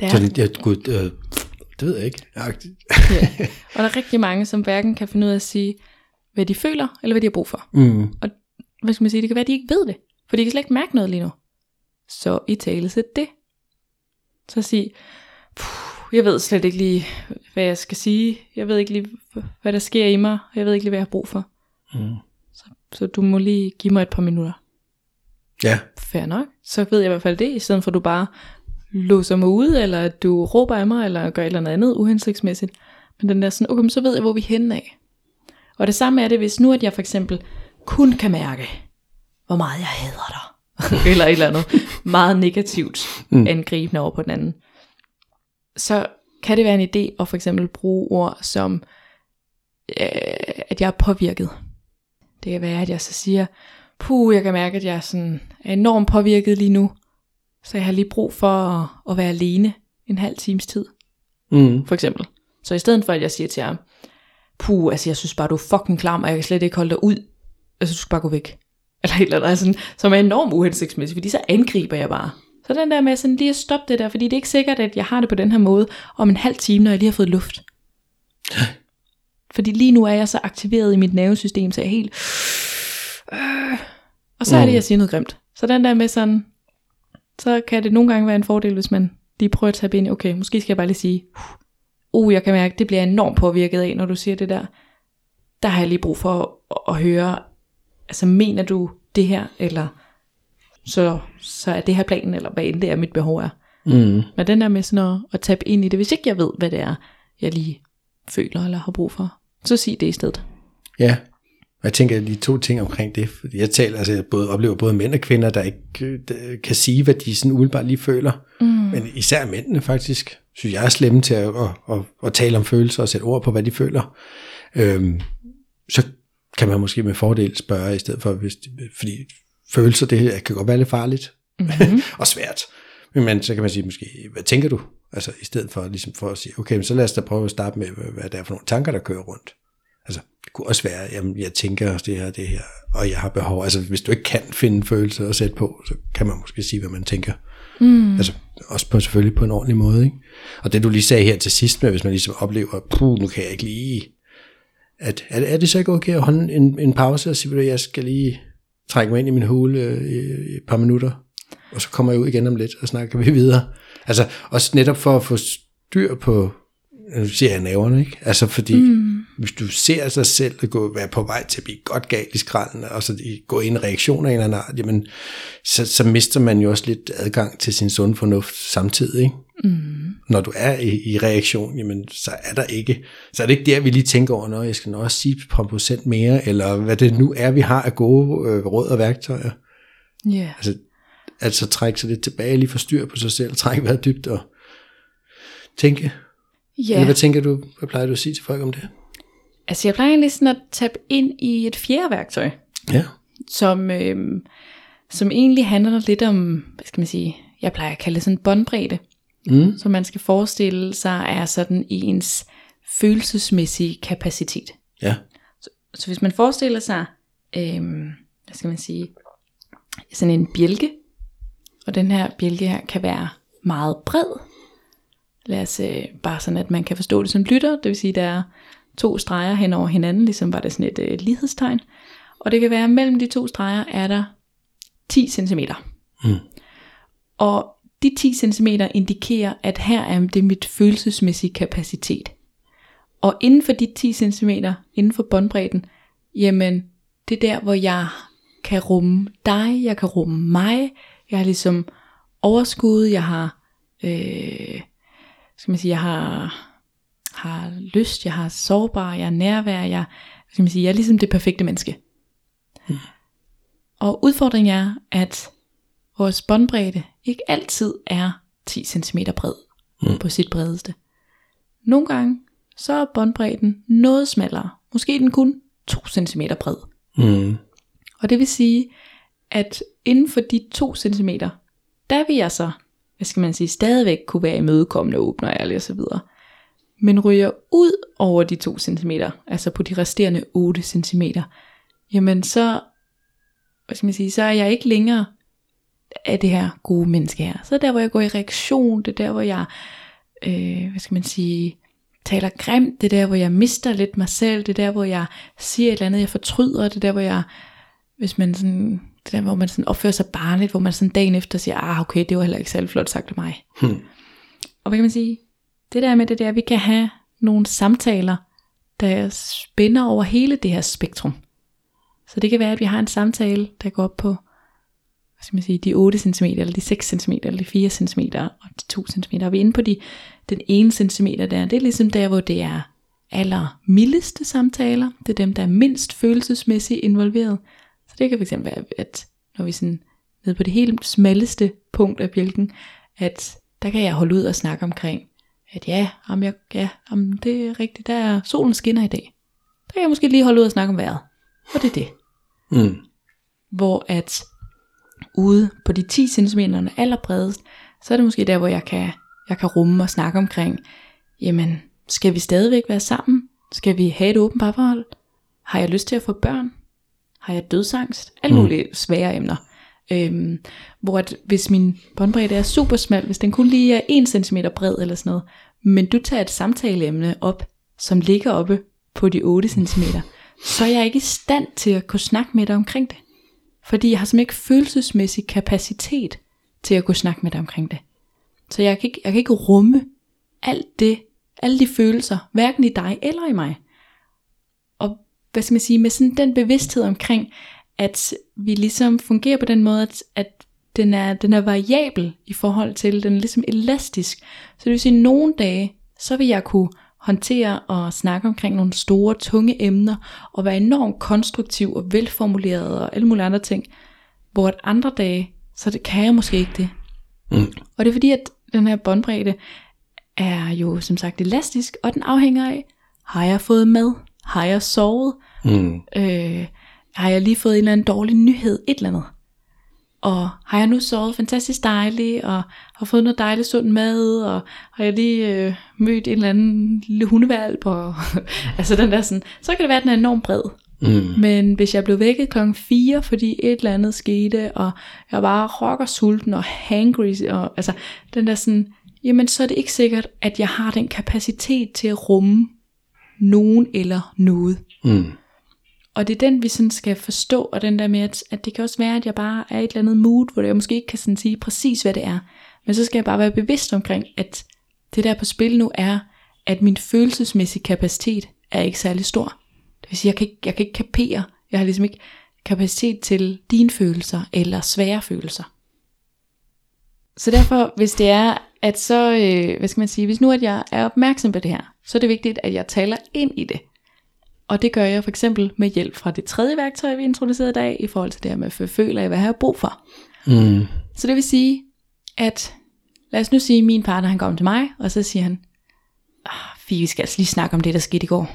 Det er, Så det, jeg, gud, øh, det ved jeg ikke. Ja. Og der er rigtig mange, som hverken kan finde ud af at sige, hvad de føler, eller hvad de har brug for. mm. Og hvad skal man sige, det kan være, at de ikke ved det, for de kan slet ikke mærke noget lige nu. Så i tale sæt det. Så sig, "Puh, jeg ved slet ikke lige, hvad jeg skal sige. Jeg ved ikke lige, hvad der sker i mig. Jeg ved ikke lige, hvad jeg har brug for. Mm. Så, så du må lige give mig et par minutter. Ja, Fair nok. Så ved jeg i hvert fald det, i stedet for at du bare låser mig ud, eller at du råber af mig, eller gør et eller andet uhensigtsmæssigt. Men den der sådan, okay, så ved jeg, hvor vi er henne af. Og det samme er det, hvis nu, at jeg for eksempel kun kan mærke, hvor meget jeg hader dig. eller et eller andet meget negativt Mm. angribende over på den anden. Så kan det være en idé at for eksempel bruge ord som, øh, at jeg er påvirket. Det kan være, at jeg så siger, puh, jeg kan mærke, at jeg er, sådan, er enormt påvirket lige nu. Så jeg har lige brug for at, at være alene en halv times tid, mm. for eksempel. Så i stedet for, at jeg siger til ham, puh, altså jeg synes bare, du er fucking klam, og jeg kan slet ikke holde dig ud. Altså du skal bare gå væk. Eller et eller andet, altså, som er enormt uhensigtsmæssigt, fordi så angriber jeg bare. Så den der med sådan lige at stoppe det der, fordi det er ikke sikkert, at jeg har det på den her måde om en halv time, når jeg lige har fået luft. Fordi lige nu er jeg så aktiveret i mit nervesystem, så jeg er helt... Øh. Og så er det, jeg siger noget grimt. Så den der med sådan, så kan det nogle gange være en fordel, hvis man lige prøver at tage ind i, okay, måske skal jeg bare lige sige, uh, jeg kan mærke, det bliver jeg enormt påvirket af, når du siger det der. Der har jeg lige brug for at, at høre, altså mener du det her, eller så, så er det her planen, eller hvad end det er, mit behov er. Mm. Men den der med sådan at, at tabe ind i det, hvis ikke jeg ved, hvad det er, jeg lige føler eller har brug for, så sig det i stedet. Ja, og jeg tænker lige to ting omkring det, jeg taler, altså jeg både, oplever både mænd og kvinder, der ikke øh, kan sige, hvad de sådan umiddelbart lige føler, mm. men især mændene faktisk, synes jeg er slemme til at, at, at, at tale om følelser og sætte ord på, hvad de føler. øhm, så kan man måske med fordel spørge i stedet for, hvis, fordi følelser, det kan godt være lidt farligt mm-hmm. og svært. Men så kan man sige måske, hvad tænker du? Altså i stedet for, ligesom for at sige, okay, men så lad os da prøve at starte med, hvad det er for nogle tanker, der kører rundt. Altså, det kunne også være, jamen, jeg tænker det her, det her, og jeg har behov. Altså, hvis du ikke kan finde følelser at sætte på, så kan man måske sige, hvad man tænker. Mm. Altså, også på, selvfølgelig på en ordentlig måde, ikke? Og det du lige sagde her til sidst med, hvis man ligesom oplever, puh, nu kan jeg ikke lige, at, er, er det så ikke okay at holde en, en pause og sige, at jeg skal lige trække mig ind i min hule øh, i, i et par minutter, og så kommer jeg ud igen om lidt, og snakker vi videre. Altså, også netop for at få styr på, nu siger jeg næverne, ikke? Altså, fordi mm. hvis du ser sig selv gå, være på vej til at blive godt galt i skralden, og så gå ind i reaktioner af en eller anden art, jamen, så, så mister man jo også lidt adgang til sin sunde fornuft samtidig, ikke? Mm. Når du er i, i reaktion, jamen, så er der ikke, så er det ikke der, vi lige tænker over, når jeg skal nok også sige et par procent mere, eller hvad det nu er, vi har af gode øh, råd og værktøjer. Ja. Yeah. Altså, altså trække sig lidt tilbage, lige få styr på sig selv, trække vejret dybt og tænke. Ja. Eller hvad tænker du, hvad plejer du at sige til folk om det? Altså jeg plejer egentlig sådan at tabe ind i et fjerde værktøj. Ja. Som, øh, som egentlig handler lidt om, hvad skal man sige, jeg plejer at kalde det sådan båndbredde. Mm. Så man skal forestille sig er sådan ens følelsesmæssige kapacitet. Ja. Så, så hvis man forestiller sig, øh, hvad skal man sige, sådan en bjælke, og den her bjælke her kan være meget bred. Lad os øh, bare sådan, at man kan forstå det som lytter. Det vil sige, der er to streger hen over hinanden, ligesom var det sådan et øh, lighedstegn. Og det kan være, at mellem de to streger er der 10 cm. Mm. Og de 10 cm indikerer, at her er det mit følelsesmæssige kapacitet. Og inden for de 10 cm, inden for båndbredden, jamen det er der, hvor jeg kan rumme dig, jeg kan rumme mig, jeg har ligesom overskud, jeg har, øh, skal man sige, jeg har, har lyst, jeg har sårbar, jeg er nærvær, jeg, skal man sige, jeg er ligesom det perfekte menneske. Hmm. Og udfordringen er, at vores båndbredde ikke altid er 10 cm bred hmm. på sit bredeste. Nogle gange, så er båndbredden noget smallere. Måske den kun 2 cm bred. Hmm. Og det vil sige, at inden for de 2 cm, der vil jeg så, hvad skal man sige, stadigvæk kunne være imødekommende, åbne og ærlig osv. Men ryger ud over de 2 cm, altså på de resterende 8 cm, jamen så, hvad skal man sige, så er jeg ikke længere af det her gode menneske her. Så er der, hvor jeg går i reaktion, det er der, hvor jeg, øh, hvad skal man sige, taler grimt, det er der, hvor jeg mister lidt mig selv, det er der, hvor jeg siger et eller andet, jeg fortryder, det er der, hvor jeg, hvis man sådan det der, hvor man sådan opfører sig barnligt, hvor man sådan dagen efter siger, ah okay, det var heller ikke særlig flot sagt af mig. Hmm. Og hvad kan man sige? Det der med det der, at vi kan have nogle samtaler, der spænder over hele det her spektrum. Så det kan være, at vi har en samtale, der går op på hvad skal man sige, de 8 cm, eller de 6 cm, eller de 4 cm, og de 2 cm. Og vi er inde på de, den 1 cm der, det er ligesom der, hvor det er aller mildeste samtaler. Det er dem, der er mindst følelsesmæssigt involveret. Det kan fx være, at når vi sådan nede på det helt smalleste punkt af bjælken, at der kan jeg holde ud og snakke omkring, at ja, om jeg, ja om det er rigtigt, der er solen skinner i dag. Der kan jeg måske lige holde ud og snakke om vejret. Og det er det. Mm. Hvor at ude på de 10 cm allerbredest, så er det måske der, hvor jeg kan, jeg kan rumme og snakke omkring, jamen, skal vi stadigvæk være sammen? Skal vi have et åbent parforhold? Har jeg lyst til at få børn? Har jeg dødsangst? Alle mm. mulige svære emner. Øhm, hvor at hvis min båndbredde er super smal, hvis den kun lige er 1 cm bred eller sådan noget, men du tager et samtaleemne op, som ligger oppe på de 8 cm, så er jeg ikke i stand til at kunne snakke med dig omkring det. Fordi jeg har simpelthen ikke følelsesmæssig kapacitet til at kunne snakke med dig omkring det. Så jeg kan ikke, jeg kan ikke rumme alt det, alle de følelser, hverken i dig eller i mig hvad skal man sige, med sådan den bevidsthed omkring, at vi ligesom fungerer på den måde, at, at den, er, den er variabel i forhold til, den er ligesom elastisk. Så det vil sige, at nogle dage, så vil jeg kunne håndtere og snakke omkring nogle store, tunge emner, og være enormt konstruktiv og velformuleret og alle mulige andre ting, hvor at andre dage, så det kan jeg måske ikke det. Mm. Og det er fordi, at den her båndbredde er jo som sagt elastisk, og den afhænger af, har jeg fået mad? Har jeg sovet? Mm. Øh, har jeg lige fået en eller anden dårlig nyhed? Et eller andet. Og har jeg nu sovet fantastisk dejligt, og har fået noget dejligt sund mad, og har jeg lige øh, mødt en eller anden lille hundevalp, og altså den der sådan, så kan det være, at den er enormt bred. Mm. Men hvis jeg blev vækket klokken 4, fordi et eller andet skete, og jeg var rocker sulten og hangry, og altså den der sådan, jamen så er det ikke sikkert, at jeg har den kapacitet til at rumme nogen eller noget. Mm. Og det er den, vi sådan skal forstå, og den der med, at, at det kan også være, at jeg bare er i et eller andet mood, hvor jeg måske ikke kan sådan sige præcis, hvad det er. Men så skal jeg bare være bevidst omkring, at det der er på spil nu er, at min følelsesmæssige kapacitet er ikke særlig stor. Det vil sige, jeg kan ikke, jeg kan ikke kapere, jeg har ligesom ikke kapacitet til dine følelser, eller svære følelser. Så derfor, hvis det er, at så, øh, hvad skal man sige, hvis nu at jeg er opmærksom på det her, så er det vigtigt, at jeg taler ind i det. Og det gør jeg for eksempel med hjælp fra det tredje værktøj, vi introducerede i dag, i forhold til det her med, at føler jeg, hvad jeg har brug for. Mm. Så det vil sige, at lad os nu sige, at min partner han kommer til mig, og så siger han, ah, vi skal altså lige snakke om det, der skete i går.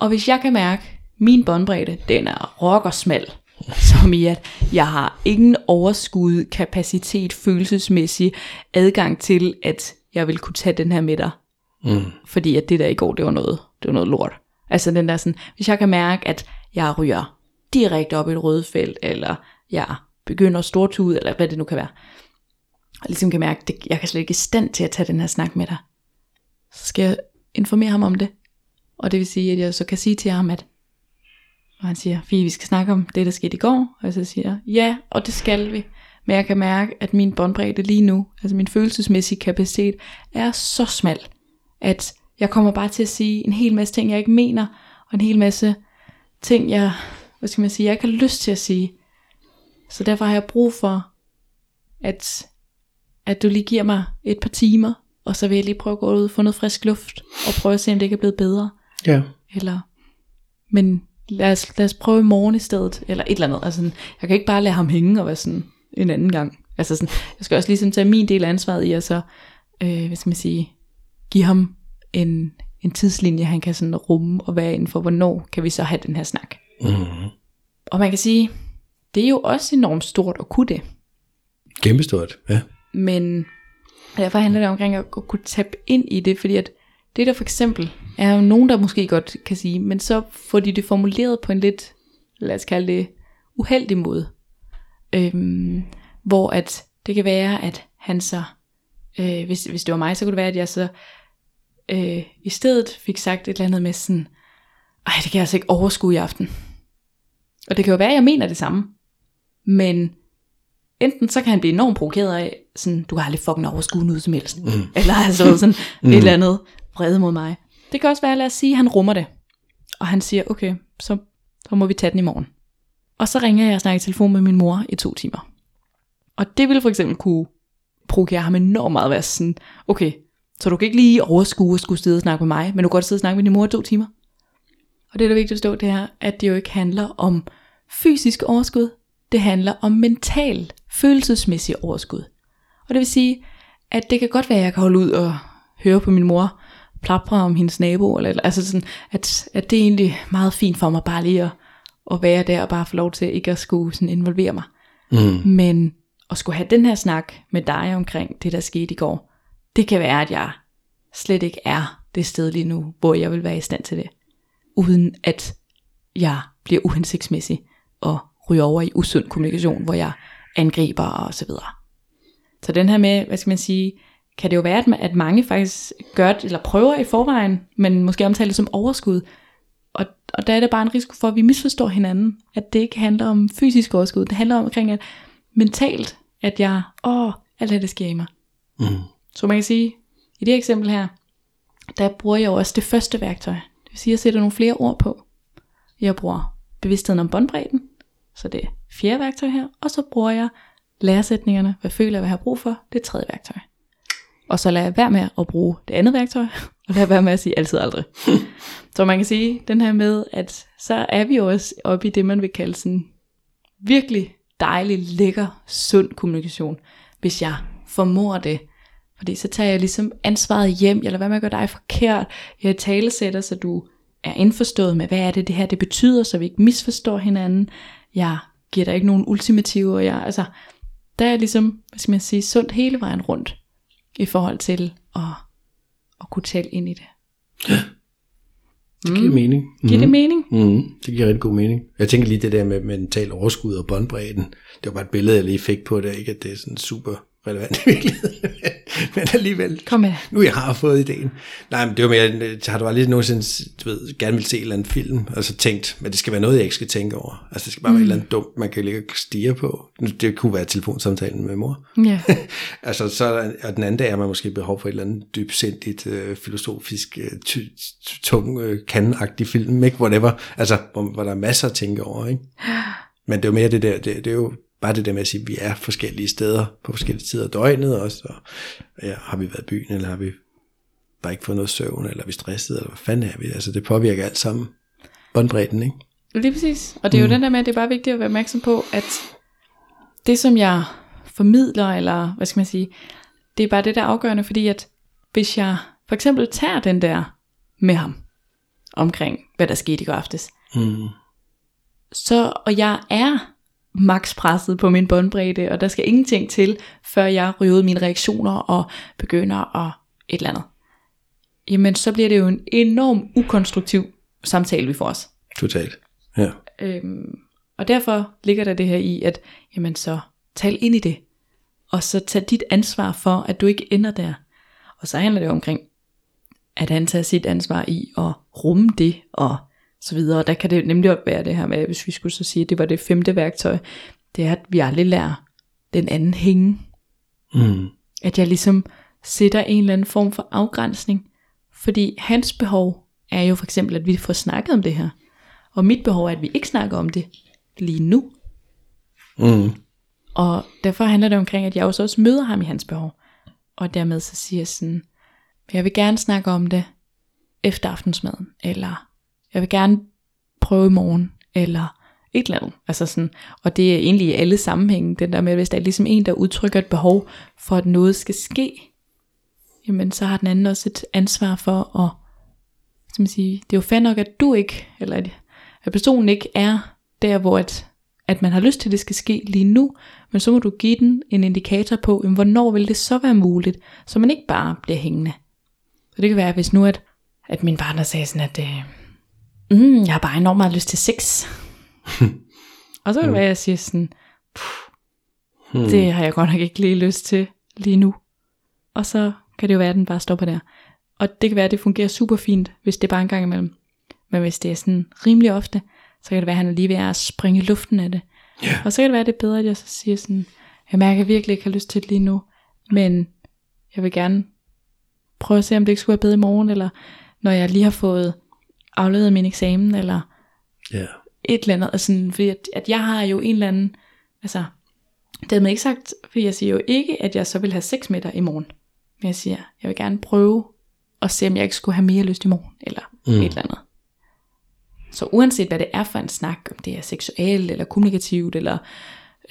Og hvis jeg kan mærke, at min båndbredde, den er rockersmal, som i at jeg har ingen overskud, kapacitet, følelsesmæssig adgang til, at jeg vil kunne tage den her med dig. Mm. Fordi at det der i går, det var noget, det var noget lort. Altså den der sådan, hvis jeg kan mærke, at jeg ryger direkte op i et rødt felt, eller jeg begynder at stortude, eller hvad det nu kan være, og ligesom kan mærke, at jeg kan slet ikke i stand til at tage den her snak med dig, så skal jeg informere ham om det. Og det vil sige, at jeg så kan sige til ham, at og han siger, Fie, vi skal snakke om det, der skete i går. Og så siger jeg, ja, og det skal vi. Men jeg kan mærke, at min båndbredde lige nu, altså min følelsesmæssige kapacitet, er så smal, at jeg kommer bare til at sige en hel masse ting, jeg ikke mener, og en hel masse ting, jeg, hvad skal man sige, jeg ikke har lyst til at sige. Så derfor har jeg brug for, at, at du lige giver mig et par timer, og så vil jeg lige prøve at gå ud og få noget frisk luft, og prøve at se, om det ikke er blevet bedre. Ja. Eller, men lad os, lad os prøve i morgen i stedet, eller et eller andet. Altså, sådan, jeg kan ikke bare lade ham hænge og være sådan en anden gang. Altså sådan, jeg skal også ligesom tage min del af ansvaret i at så, øh, hvad skal man sige, give ham en, en tidslinje, han kan sådan rumme og være inden for, hvornår kan vi så have den her snak. Mm. Og man kan sige, det er jo også enormt stort at kunne det. Kæmpestort, ja. Men derfor handler det omkring at kunne tabe ind i det, fordi at det der for eksempel er jo nogen, der måske godt kan sige, men så får de det formuleret på en lidt, lad os kalde det, uheldig måde. Øhm, hvor at det kan være, at han så, øh, hvis, hvis det var mig, så kunne det være, at jeg så øh, i stedet fik sagt et eller andet med sådan, ej, det kan jeg altså ikke overskue i aften. Og det kan jo være, at jeg mener det samme. Men enten så kan han blive enormt provokeret af, sådan, du har aldrig fucking overskue noget som helst. Mm. Eller altså sådan mm. et eller andet vrede mod mig. Det kan også være, lad os sige, at han rummer det. Og han siger, okay, så, så må vi tage den i morgen. Og så ringer jeg og snakker i telefon med min mor i to timer. Og det ville for eksempel kunne provokere ham enormt meget at være sådan, okay, så du kan ikke lige overskue at skulle sidde og snakke med mig, men du kan godt sidde og snakke med din mor i to timer. Og det, der er vigtigt at forstå, det er, at det jo ikke handler om fysisk overskud. Det handler om mental, følelsesmæssig overskud. Og det vil sige, at det kan godt være, at jeg kan holde ud og høre på min mor plapre om hendes nabo, eller, eller altså sådan, at, at det er egentlig meget fint for mig bare lige at, at være der og bare få lov til ikke at skulle sådan involvere mig. Mm. Men at skulle have den her snak med dig omkring det, der skete i går, det kan være, at jeg slet ikke er det sted lige nu, hvor jeg vil være i stand til det. Uden at jeg bliver uhensigtsmæssig og ryger over i usund kommunikation, hvor jeg angriber og så videre. Så den her med, hvad skal man sige, kan det jo være, at mange faktisk gør det, eller prøver i forvejen, men måske omtaler det som overskud. Og, og der er det bare en risiko for, at vi misforstår hinanden, at det ikke handler om fysisk overskud, det handler omkring, at mentalt, at jeg, åh, alt det, der sker i mig. Mm. Så man kan sige, i det eksempel her, der bruger jeg jo også det første værktøj. Det vil sige, at jeg sætter nogle flere ord på. Jeg bruger bevidstheden om båndbredden, så det er fjerde værktøj her, og så bruger jeg læresætningerne, hvad føler jeg, hvad jeg har brug for, det er tredje værktøj. Og så jeg være med at bruge det andet værktøj, og lad være med at sige altid aldrig. så man kan sige, den her med, at så er vi også oppe i det, man vil kalde sådan virkelig dejlig, lækker, sund kommunikation, hvis jeg formår det. Fordi så tager jeg ligesom ansvaret hjem, jeg lader være med at gøre dig forkert, jeg talesætter, så du er indforstået med, hvad er det, det her det betyder, så vi ikke misforstår hinanden. Jeg giver dig ikke nogen ultimativer. Jeg, altså, der er ligesom, hvad skal man sige, sundt hele vejen rundt i forhold til at, at kunne tale ind i det. Det giver mening. Giver det mening? Mm, det giver rigtig god mening. Jeg tænker lige det der med mental overskud og båndbredden. Det var bare et billede, jeg lige fik på det. Ikke at det er sådan super relevant i virkeligheden. men alligevel. Kom med. Nu jeg har fået ideen. Nej, men det var mere, har du aldrig nogensinde, du ved, gerne vil se en eller anden film, og så tænkt, men det skal være noget, jeg ikke skal tænke over. Altså det skal bare mm. være et eller andet dumt, man kan ligge og stige på. Det kunne være telefonsamtalen med mor. Ja. altså så er der, og den anden dag er man måske behov for et eller andet dybsindigt, øh, filosofisk, øh, ty, tung, øh, kandenagtig film, ikke? Whatever. Altså, hvor, hvor der er masser at tænke over, ikke? Men det er jo mere det der, det, det er jo bare det der med at sige, at vi er forskellige steder på forskellige tider af døgnet også, og ja, har vi været i byen, eller har vi bare ikke fået noget søvn, eller er vi stresset, eller hvad fanden er vi? Altså det påvirker alt sammen båndbredden, ikke? Lige præcis. Og det er jo mm. den der med, at det er bare vigtigt at være opmærksom på, at det som jeg formidler, eller hvad skal man sige, det er bare det der er afgørende, fordi at hvis jeg for eksempel tager den der med ham, omkring hvad der skete i går aftes, Mm. så, og jeg er max presset på min båndbredde, og der skal ingenting til, før jeg ryger mine reaktioner og begynder at et eller andet. Jamen, så bliver det jo en enorm ukonstruktiv samtale, vi får os. Totalt. Ja. Øhm, og derfor ligger der det her i, at jamen så tal ind i det, og så tag dit ansvar for, at du ikke ender der. Og så handler det jo omkring, at han tager sit ansvar i at rumme det, og så videre. Og der kan det nemlig også være det her med, hvis vi skulle så sige, at det var det femte værktøj, det er, at vi aldrig lærer den anden hænge. Mm. At jeg ligesom sætter en eller anden form for afgrænsning. Fordi hans behov er jo for eksempel, at vi får snakket om det her. Og mit behov er, at vi ikke snakker om det lige nu. Mm. Og derfor handler det omkring, at jeg også, også møder ham i hans behov. Og dermed så siger jeg sådan, jeg vil gerne snakke om det efter aftensmaden, eller jeg vil gerne prøve i morgen, eller et eller andet. Altså sådan, og det er egentlig i alle sammenhænge, den der med, hvis der er ligesom en, der udtrykker et behov for, at noget skal ske, jamen så har den anden også et ansvar for at, skal man sige, det er jo fair nok, at du ikke, eller at, at personen ikke er der, hvor at, at man har lyst til, at det skal ske lige nu, men så må du give den en indikator på, jamen, hvornår vil det så være muligt, så man ikke bare bliver hængende. Så det kan være, hvis nu at, at min partner sagde sådan, at øh, mm, jeg har bare enormt meget lyst til sex. og så kan det være, at jeg siger sådan, Hmm. det har jeg godt nok ikke lige lyst til lige nu. Og så kan det jo være, at den bare stopper der. Og det kan være, at det fungerer super fint, hvis det er bare en gang imellem. Men hvis det er sådan rimelig ofte, så kan det være, at han er lige ved at springe i luften af det. Ja. Og så kan det være, at det er bedre, at jeg så siger sådan, jeg mærker, at jeg virkelig ikke har lyst til det lige nu, men jeg vil gerne prøve at se, om det ikke skulle være bedre i morgen, eller når jeg lige har fået afleveret min eksamen, eller Ja. et eller andet, altså, fordi at, at jeg har jo en eller anden, altså, dermed ikke sagt, fordi jeg siger jo ikke, at jeg så vil have sex med dig i morgen, men jeg siger, jeg vil gerne prøve at se, om jeg ikke skulle have mere lyst i morgen, eller mm. et eller andet. Så uanset hvad det er for en snak, om det er seksuelt, eller kommunikativt, eller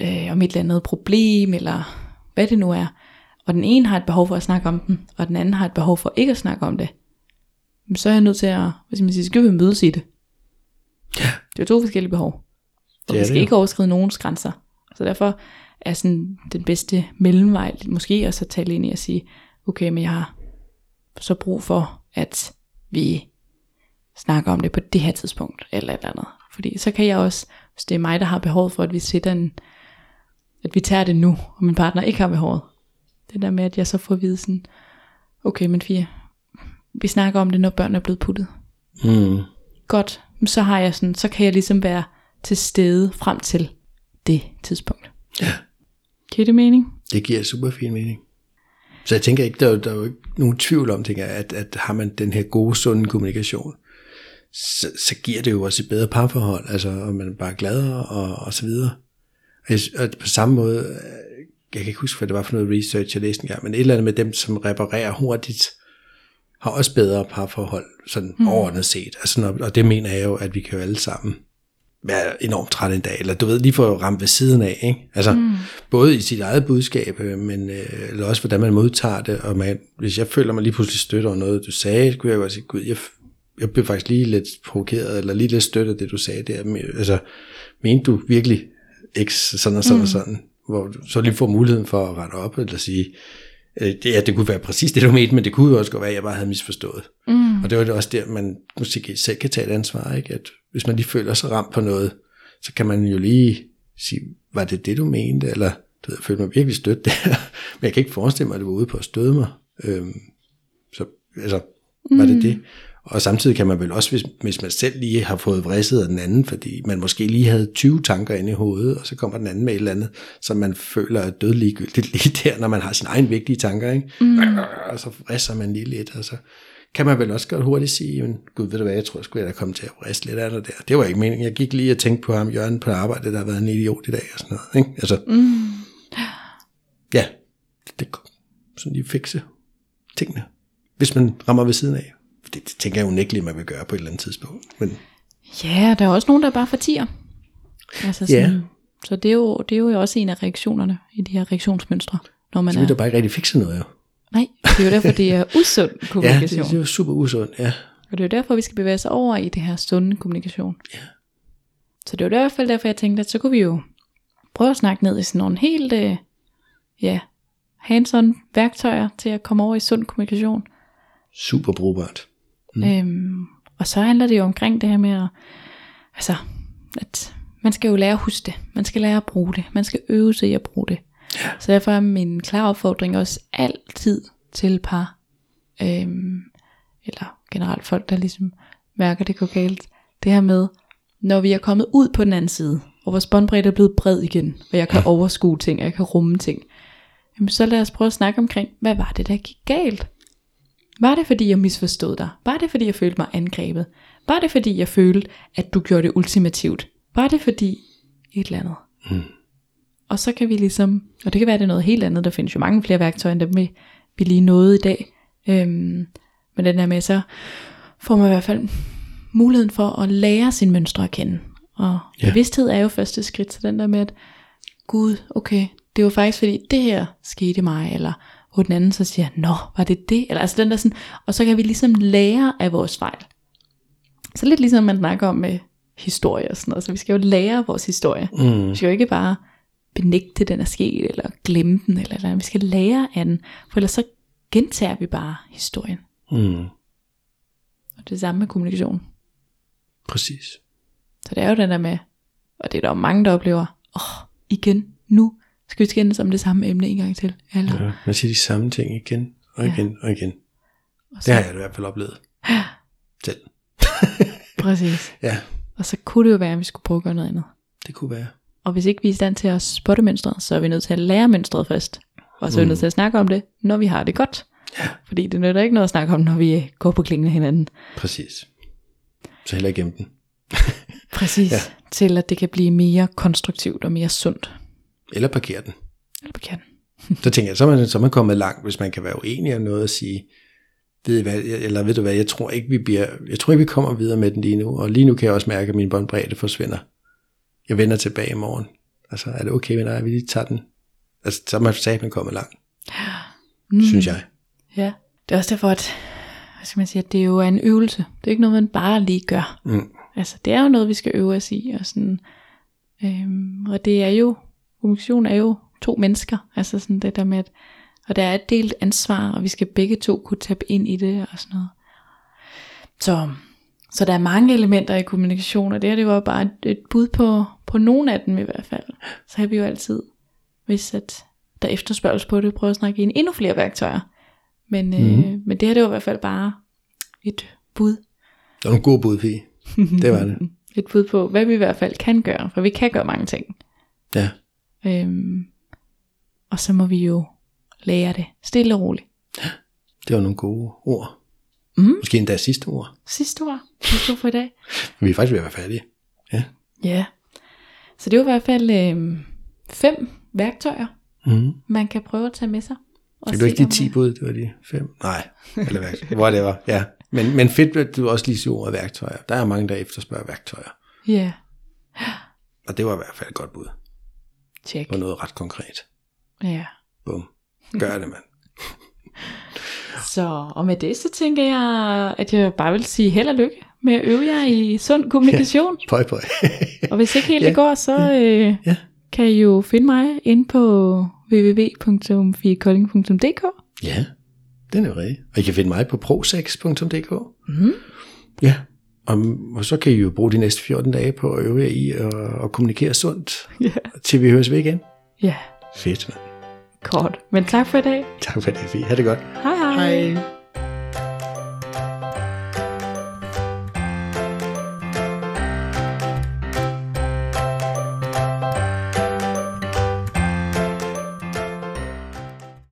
øh, om et eller andet problem, eller hvad det nu er, og den ene har et behov for at snakke om den, og den anden har et behov for ikke at snakke om det, så er jeg nødt til at, hvad skal man sige, så skal vi mødes i det. Ja. Det er to forskellige behov. Og Det vi skal det ikke overskride nogens grænser. Så derfor er sådan den bedste mellemvej måske at tale ind i og sige, okay, men jeg har så brug for, at vi snakker om det på det her tidspunkt, eller et eller andet. Fordi så kan jeg også, hvis det er mig, der har behov for, at vi sætter en, at vi tager det nu, og min partner ikke har behovet. Det der med, at jeg så får at vide sådan, okay, men Fie, vi snakker om det, når børn er blevet puttet. Mm. Godt, så har jeg sådan, så kan jeg ligesom være til stede frem til det tidspunkt. Ja. Giver det mening? Det giver super fin mening. Så jeg tænker ikke, der er, der er jo ikke nogen tvivl om, tænker jeg, at, at har man den her gode, sunde kommunikation, så, så giver det jo også et bedre parforhold, altså, og man er bare gladere, og, og så videre. Og, jeg, og på samme måde, øh, jeg kan ikke huske, hvad det var for noget research, jeg læste engang, men et eller andet med dem, som reparerer hurtigt, har også bedre parforhold, sådan mm. overordnet set. Altså, når, og det mener jeg jo, at vi kan jo alle sammen være enormt træt en dag, eller du ved, lige få ramt ved siden af, ikke? Altså, mm. både i sit eget budskab, øh, men øh, eller også hvordan man modtager det, og man, hvis jeg føler mig lige pludselig støtter over noget, du sagde, så kunne jeg godt sige, gud, jeg, jeg blev faktisk lige lidt provokeret, eller lige lidt støttet det, du sagde der. Men, Altså, mente du virkelig x sådan og sådan mm. og sådan, hvor du så lige får muligheden for at rette op, eller sige, det, ja, det kunne være præcis det, du mente, men det kunne jo også godt være, at jeg bare havde misforstået. Mm. Og det var det også der, man måske selv kan tage et ansvar, ikke? at hvis man lige føler sig ramt på noget, så kan man jo lige sige, var det det, du mente, eller du ved, jeg følte mig virkelig stødt der, men jeg kan ikke forestille mig, at du var ude på at støde mig. Øhm, så altså, var det det? Og samtidig kan man vel også, hvis, hvis man selv lige har fået vridset af den anden, fordi man måske lige havde 20 tanker inde i hovedet, og så kommer den anden med et eller andet, som man føler er dødligegyldigt lige der, når man har sine egne vigtige tanker, ikke? Mm. Og så vridser man lige lidt, og så kan man vel også godt hurtigt sige, men gud, ved du hvad, jeg tror sgu, jeg er kommet til at vriste lidt af det der. Det var ikke meningen. Jeg gik lige og tænkte på ham, Jørgen, på arbejde, der har været en idiot i dag, og sådan noget, ikke? Altså, mm. ja, det, sådan lige fikse tingene, hvis man rammer ved siden af. Det, det tænker jeg unægteligt, man vil gøre på et eller andet tidspunkt. Men Ja, der er også nogen, der bare fortiger. Altså Ja. sådan, Så det er, jo, det er jo også en af reaktionerne i de her reaktionsmønstre. Når man så er, vil der bare ikke rigtig fikse noget, jo. nej, det er jo derfor, det er usund Ja, det, kommunikation. det er jo super usundt, ja. Og det er jo derfor, vi skal bevæge os over i det her sunde kommunikation. Ja. Så det var i hvert fald derfor, jeg tænkte, at så kunne vi jo prøve at snakke ned i sådan nogle helt, øh, ja, hands-on værktøjer til at komme over i sund kommunikation. Super brugbart. Mm. Øhm, og så handler det jo omkring det her med at, altså, at man skal jo lære at huske det. Man skal lære at bruge det. Man skal øve sig i at bruge det. Ja. Så derfor er min klare opfordring også altid til par, øhm, eller generelt folk, der ligesom mærker, det går galt. Det her med, når vi er kommet ud på den anden side, og vores båndbredde er blevet bred igen, og jeg kan overskue ting, og jeg kan rumme ting, jamen så lad os prøve at snakke omkring, hvad var det, der gik galt? Var det fordi jeg misforstod dig? Var det fordi jeg følte mig angrebet? Var det fordi jeg følte at du gjorde det ultimativt? Var det fordi et eller andet? Mm. Og så kan vi ligesom, og det kan være det er noget helt andet, der findes jo mange flere værktøjer end dem vi, vi lige nåede i dag. Øhm, men den der med, så får man i hvert fald muligheden for at lære sin mønstre at kende. Og Ja. bevidsthed er jo første skridt til den der med, at Gud, okay, det var faktisk fordi det her skete mig, eller hvor den anden så siger, nå, var det det? Eller altså den der sådan, og så kan vi ligesom lære af vores fejl. Så lidt ligesom man snakker om med historie og sådan noget, så vi skal jo lære vores historie. Mm. Vi skal jo ikke bare benægte, den er sket, eller glemme den, eller, eller vi skal lære af den, for ellers så gentager vi bare historien. Mm. Og det samme med kommunikation. Præcis. Så det er jo den der med, og det er der jo mange, der oplever, åh, oh, igen, nu skal vi skændes om det samme emne en gang til. Eller, Ja, man siger de samme ting igen og Ja. igen og igen. og Det så, har jeg i hvert fald oplevet. Selv. Præcis. Ja, Og så kunne det jo være, at vi skulle prøve at gøre noget andet. det kunne være. Og hvis ikke vi er i stand til at spotte mønstret, så er vi nødt til at lære mønstret først. Og så er vi nødt til at snakke om det, når vi har det godt. Ja. Fordi det nytter ikke noget at snakke om, når vi går på klingen af hinanden. Præcis. Så heller gemme den. Præcis. Ja. Til at det kan blive mere konstruktivt og mere sundt. Eller parkere den. Eller på kernen. Så tænker jeg, så er man, så er man kommet langt, hvis man kan være uenig om noget og sige, ved I hvad, eller ved du hvad, jeg tror ikke, vi bliver, jeg tror ikke, vi kommer videre med den lige nu, og lige nu kan jeg også mærke, at min båndbredde forsvinder. Jeg vender tilbage i morgen. Altså, er det okay, venner, at vi lige tager den? Altså, så er man satme kommet langt, mm. synes jeg. Ja. Det er også derfor, at, hvad skal man sige, at det jo er en øvelse. Det er ikke noget, man bare lige gør. Mm. Altså, det er jo noget, vi skal øve os i. Og, sådan, øhm, og det er jo, kommunikation er jo to mennesker. Altså sådan det der med, at, og der er et delt ansvar, og vi skal begge to kunne tabe ind i det og sådan noget. Så, så der er mange elementer i kommunikation, og det her det var bare et, et bud på, på nogle af dem i hvert fald. Så har vi jo altid, hvis at der efterspørges på det, prøve at snakke ind endnu flere værktøjer. Men, mm. øh, men det her det var i hvert fald bare et bud Der er nogle gode bud, Fie. Det var det. et bud på, hvad vi i hvert fald kan gøre, for vi kan gøre mange ting. Ja. Øhm, og så må vi jo lære det stille og roligt. Det var nogle gode ord. Mm. Måske endda sidste ord. Sidste ord, sidste ord for i dag. Vi er faktisk ved at være færdige. Ja. Ja. Så det var i hvert fald øhm, fem værktøjer, Mm. man kan prøve at tage med sig. Og Fik du ikke de om 10 det- bud? Det var de 5? Nej. Eller hvad? Whatever. Ja. Men, men fedt, at du også lige siger ordet værktøjer. Der er mange, der efterspørger værktøjer. Ja, Og det var i hvert fald et godt bud. Tjek. Og noget ret konkret. Ja. Bum. Gør det, mand. Så, og med det, så tænker jeg, at jeg bare vil sige held og lykke med at øve jer i sund kommunikation. Ja, pøj, pøj. og hvis ikke helt ja. det går, så øh, Ja. kan I jo finde mig inde på www.fiekolding.dk. ja, den er jo rigtig. Og I kan finde mig på prosex.dk. Mhm. Ja, og, og så kan I jo bruge de næste 14 dage på at øve jer i at, at kommunikere sundt, Ja. til vi høres ved igen. Ja, Fedt, mand. kort. Men tak for i dag. Tak for det, Fie. Ha' det godt. Hej hej. Hej.